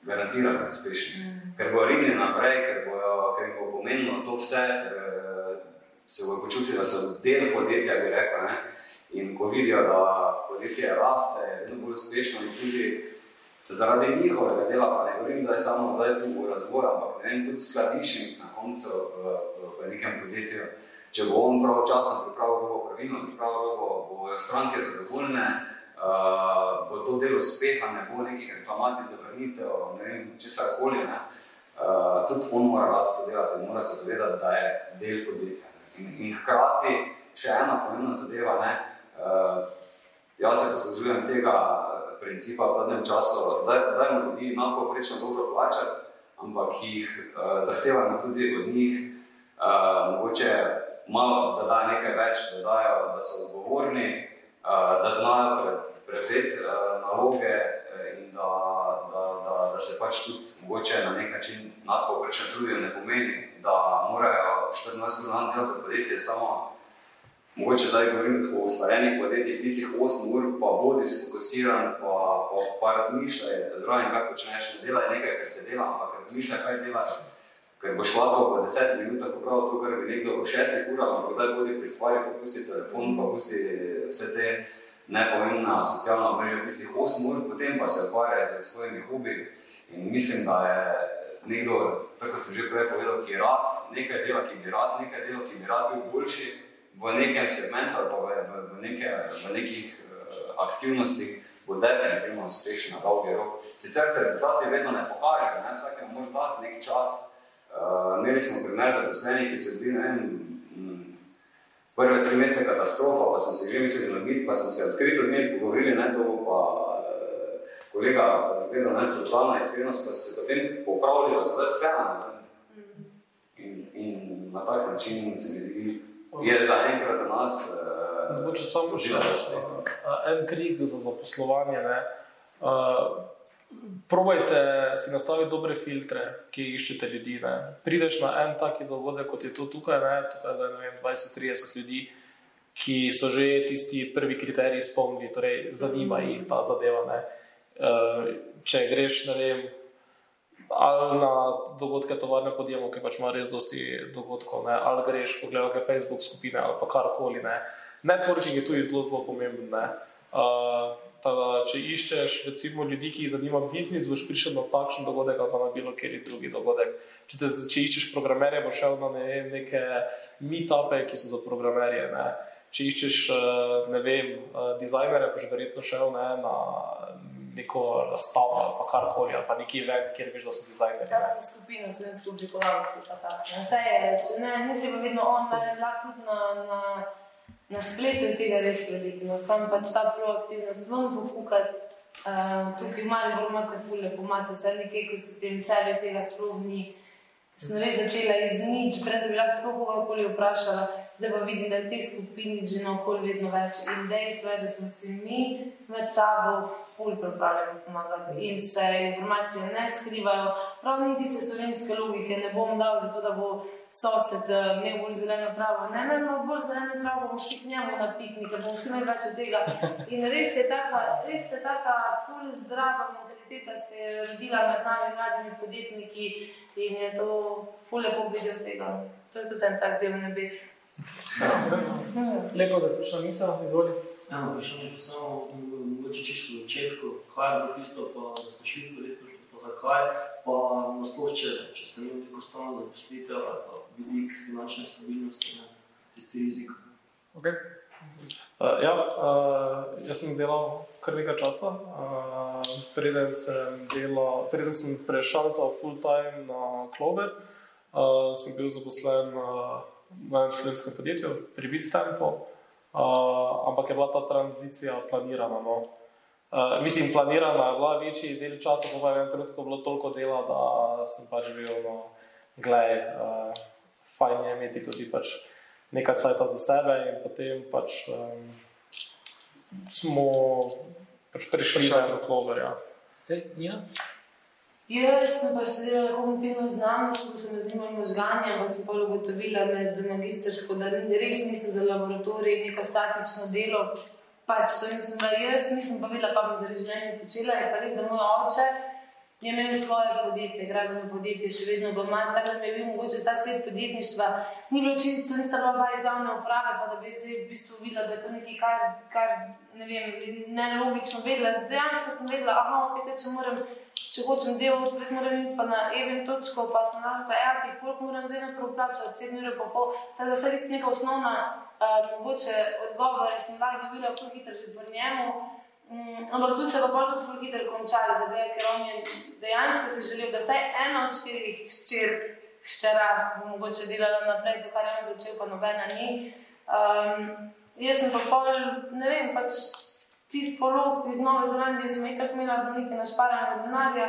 garantirani uspešni. Mm. Ker bo rinili naprej, ker, bojo, ker bo pomenilo to vse, uh, se bojo počutili, da so del podjetja, bi rekel. Ne? In ko vidijo, da podjetje raste, je vedno bolj uspešno in tudi zaradi njihovega dela, pa ne govorim zdaj samo zdaj tu v razvoju, ampak ne vem, tudi skladišnik na koncu v, v, v nekem podjetju. Če bo on pravočasno pripravil robo, pravilno pripravil robo, bojo stranke zadovoljne, uh, bo to del uspeha, ne bo nekih reklamacij za vrnitev, ne vem, česar koli. Uh, tudi on mora rad to delati mora se zavedati, da je del podjetja. In, in hkrati še ena pomembna zadeva, ne, uh, jaz se poslužujem tega principa v zadnjem času, da dajmo ljudi nadpoprečno dobro plačati, ampak jih uh, zahtevamo tudi od njih, uh, mogoče malo, da dajo nekaj več, da dajo, da so odgovorni, da znajo prevzeti naloge e, in da, da, da, da se pač tudi mogoče na nek način nadpoprečno trudijo, ne pomeni, da morajo 14 ur na dan delati za podjetje samo. Mogoče zdaj govorim o ustvarjenih podjetjih, tistih 8 ur, pa bodi sfokusiran, pa, pa, pa razmišljaj zraven, kako počneš, ne delaj nekaj, kar se dela, ampak razmišljaj, kaj delaš ker boš lahko v desetih minutah popravil to, kar bi nekdo v šestih urah, ampak kdaj bodi pri stvari, pa pusti telefon, pa pusti vse te nepomembna socialna mreža tistih 8 ur, potem pa se ukvarja z svojimi hobiji. In mislim, da je nekdo, tako sem že prej povedal, ki rad nekaj dela, ki bi rad nekaj dela, ki bi rad bil boljši v nekem segmentu ali pa v, v, v, neke, v nekih uh, aktivnostih, bo definitivno uspešen na dolgi rok. Sicer se rezultati vedno ne pokažejo, ne? vsakem moraš dati nek čas, Uh, imeli smo primer zaposlenih, ki so bili vem, prve tri mesece katastrofa, pa sem se že mislil znobiti, pa sem se odkrito z njim pogovorili, ne, to bo pa eh, kolega vedno ne, totalna iskrenost, pa se potem popravili, pa se zdaj fena. Ne. In, in na tak način se mi zdi, je za enkrat za nas eh, Mogoče samo še en trik za zaposlovanje. Ne? Uh, probajte si nastaviti dobre filtre, ki iščete ljudi. Ne? Prideš na en taki dogodek, kot je to tukaj, ne? tukaj vem, 20-30 ljudi, ki so že tisti prvi kriteriji izpolnili, torej zanima jih ta zadeva. Ne? Uh, če greš, ne vem, ali na dogodke tovarne podjemov, ki pač ima res dosti dogodkov, ne? ali greš pogledati Facebook skupine ali pa karkoli. Ne? Networking je tu zelo, zelo pomemben. ne. Uh, če iščeš recimo, ljudi, ki jih zanima biznis, boš prišel na takšen dogodek ali pa na bilo kateri drugi dogodek. Če, te, če iščeš programerje, boš šel na ne, neke meetupe, ki so za programerje. Ne. Če iščeš vem, uh, dizajnerje, boš verjetno šel ne, na neko razstavo ali karkoli, ali pa neki event, kjer veš, da so dizajnerji. Ja, ne. v skupino, slovensko oblikovalci, pa tako. ne. Vse je, če ne, ni treba vedno online, lahko tudi na, na, na spletu tega res veliko. No. Sam pač ta proaktivnost, vam pokukati, uh, tukaj v Mariboru imate fule, imate vse neki ekosistem, celje tega sploh ni. Sem res začela iz nič, prej da bi lahko sploh kogarkoli vprašala, zdaj pa vidim, da je teh skupin že naokoli vedno več. In dejstvo je, da smo si mi med sabo ful pripravljeni pomagati in se informacije ne skrivajo. Prav niti se slovenske logike ne bom dal, zato da bo sosed eh, imel bolj zeleno travo. Ne, ne, imel bolj zeleno travo, bomo šli k njemu na piknik, ker bomo vsi imeli več od tega. In res je taka, res je taka ful zdrava mentaliteta se je rodila med nami mladimi podjetniki in je to ful lepo od tega. To je tudi en tak del nebes. Lepo zaključna misel, izvoli. Eno vprašanje je samo, mogoče čisto v začetku, kaj je bilo tisto, pa da ste šli v podjetništvo, zakaj, pa nasploh, če, če ste imeli neko stalno zaposlitev ali pa vidik finančne stabilnosti, ne, tisti rizik. Okay. Uh, ja, uh, jaz sem delal kar nekaj časa, uh, preden sem, delal, preden sem prešel ta full time na Clover, uh, sem bil zaposlen uh, v enem slovenskem podjetju, pri Bitstampu, uh, ampak je bila ta tranzicija planirana. No. Uh, mislim, planirana je bila večji del časa, pa v enem trenutku bilo toliko dela, da sem pač bil, no, gledaj, uh, fajn je imeti tudi pač nekaj časa za sebe, in potem pač um, smo pač prišli na Clover. Ja. Ja. Jaz sem pa študirala kognitivno znanost, ko sem zanimala možganje, ampak sem pa ugotovila med magistrsko, da res nisem za laboratorij, neko statično delo. Pač to nisem bila jaz, nisem pa vedela, kaj bom za življenje počela. Je pa res za moj oče, je imel svoje podjetje, gradbeno podjetje, še vedno doma, tako da mi je bil mogoče ta svet podjetništva. Ni bilo čisto, nisem bila bila iz javne uprave, pa da bi zdaj v bistvu videla, da je to nekaj, kar, kar ne vem, nelogično vedela. Dejansko sem vedela, aha, ok, se če moram če hočem delati, pred moram iti pa na event točko, pa sem rekla, ja, ti koliko moram zdaj na to plačati, 7 ur pa pol. Tako da vse res neka osnovna, uh, mogoče odgovore sem lahko dobila ful hitro že pri njemu. Mm, ampak tu se pa bolj tudi ful hitro končali, zato ker on je dejansko si želel, da vsaj ena od štirih hčerk, hčera bo mogoče delala naprej, to kar je on začel, pa nobena ni. Um, jaz sem pa pol, ne vem, pač tisti polog iz Nove Zelandije sem itak imela nekaj našparanega denarja,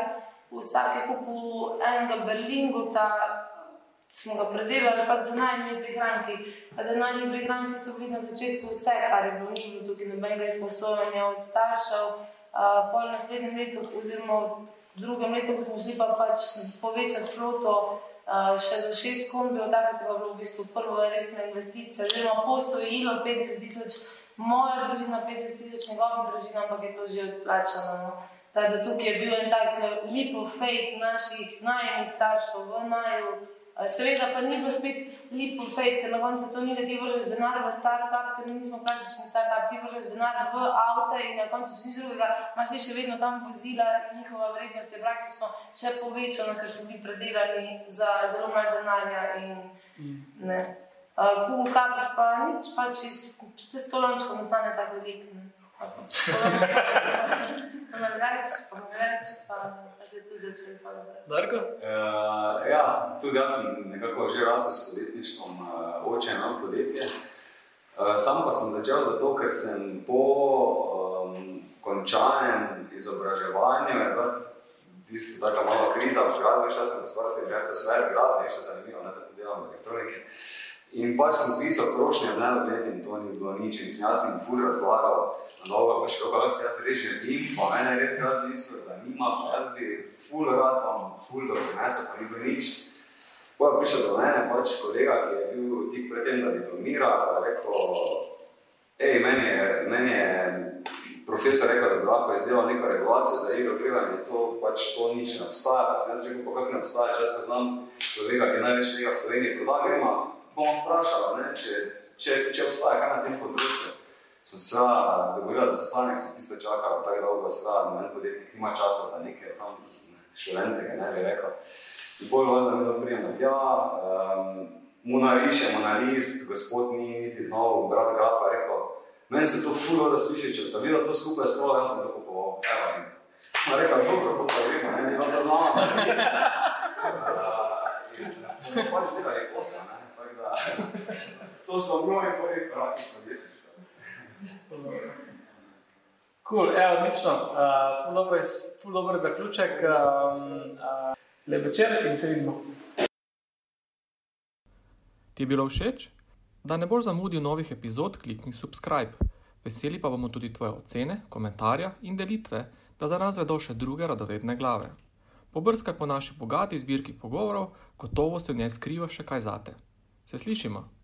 vsake kupu enega berlingota, smo ga predelali pač za najnižje prihranki. Najnižje prihranki so bili na začetku vse, kar je bilo, bilo tukaj nobenega izposojanja od staršev. Uh, pol naslednjem letu, oziroma v drugem letu, ko smo šli pa pač povečati floto, uh, še za šest kombijev, takrat je bilo v bistvu prvo resna investicija, oziroma posojilo 50 tisoč moja družina 50 tisoč, njegova družina, ampak je to že odplačano. No. Da, da tukaj je bil en tak lepo fate naših najemnih staršev v naju. Seveda pa ni bilo spet lepo fate, ker na koncu to ni, da ti vržeš denar v startup, ker nismo klasični startup, ti vržeš denar v avto in na koncu nič drugega, imaš ti še vedno tam vozila njihova vrednost je praktično še povečana, ker so bili predelani za zelo malo denarja in ne. Google Caps pa nič, pač iz vse stolončko nastane tako velik. Pa malo malo. Darko? Uh, ja, tudi jaz sem nekako že rasel s podjetništvom, uh, oče je imel podjetje. Uh, sam pa sem začel zato, ker sem po um, končanem izobraževanju, je bila tista taka mala kriza v gradbi, šla sem stvar, se že svet grad, nešto zanimivo, ne, zato delam elektronike. In pač sem pisal prošnje v nedogled in to ni bilo nič. In sem jaz jim ful razlagal, na dolgo pa še kako se jaz res želim, pa mene res rad niso zanima, pa jaz bi ful rad vam ful doprinesel, pa ni bilo nič. Pa je prišel do mene pač kolega, ki je bil tik pred tem, da diplomira, pa je rekel, ej, meni je, meni je profesor rekel, da bi lahko izdelal neko regulacijo za igro plivanje, to pač to nič ne obstaja, pa sem jaz rekel, pa kako ne obstaja, jaz poznam človeka, ki največ tega v Sloveniji proda, gremo, bomo vprašali, ne, če, če, če obstaja kaj na tem področju. Smo se dogovorili za sestanek, so tiste čakali tako dolgo, se da, ne podjetnik ima časa za neke tam študente, ne bi rekel. In bolj valjda mi doprijemo tja, um, mu narišemo na list, gospod ni niti znal, brat grafa rekel, meni se to fulo da sliši, če ta videl to skupaj s tolo, jaz sem to kupoval. Sem rekel, dobro, pa gremo, ne, ni vam to znamo. Uh, in pač delali posel, ne. To so mnogi prvi koraki podjetništva. Cool, evo, odlično. Uh, ful dober, ful dober zaključek. Um, uh, lep večer in se vidimo. Ti je bilo všeč? Da ne boš zamudil novih epizod, klikni subscribe. Veseli pa bomo tudi tvoje ocene, komentarja in delitve, da za nas vedo še druge radovedne glave. Pobrskaj po naši bogati zbirki pogovorov, gotovo se v njej skriva še kaj zate. Se slišimo?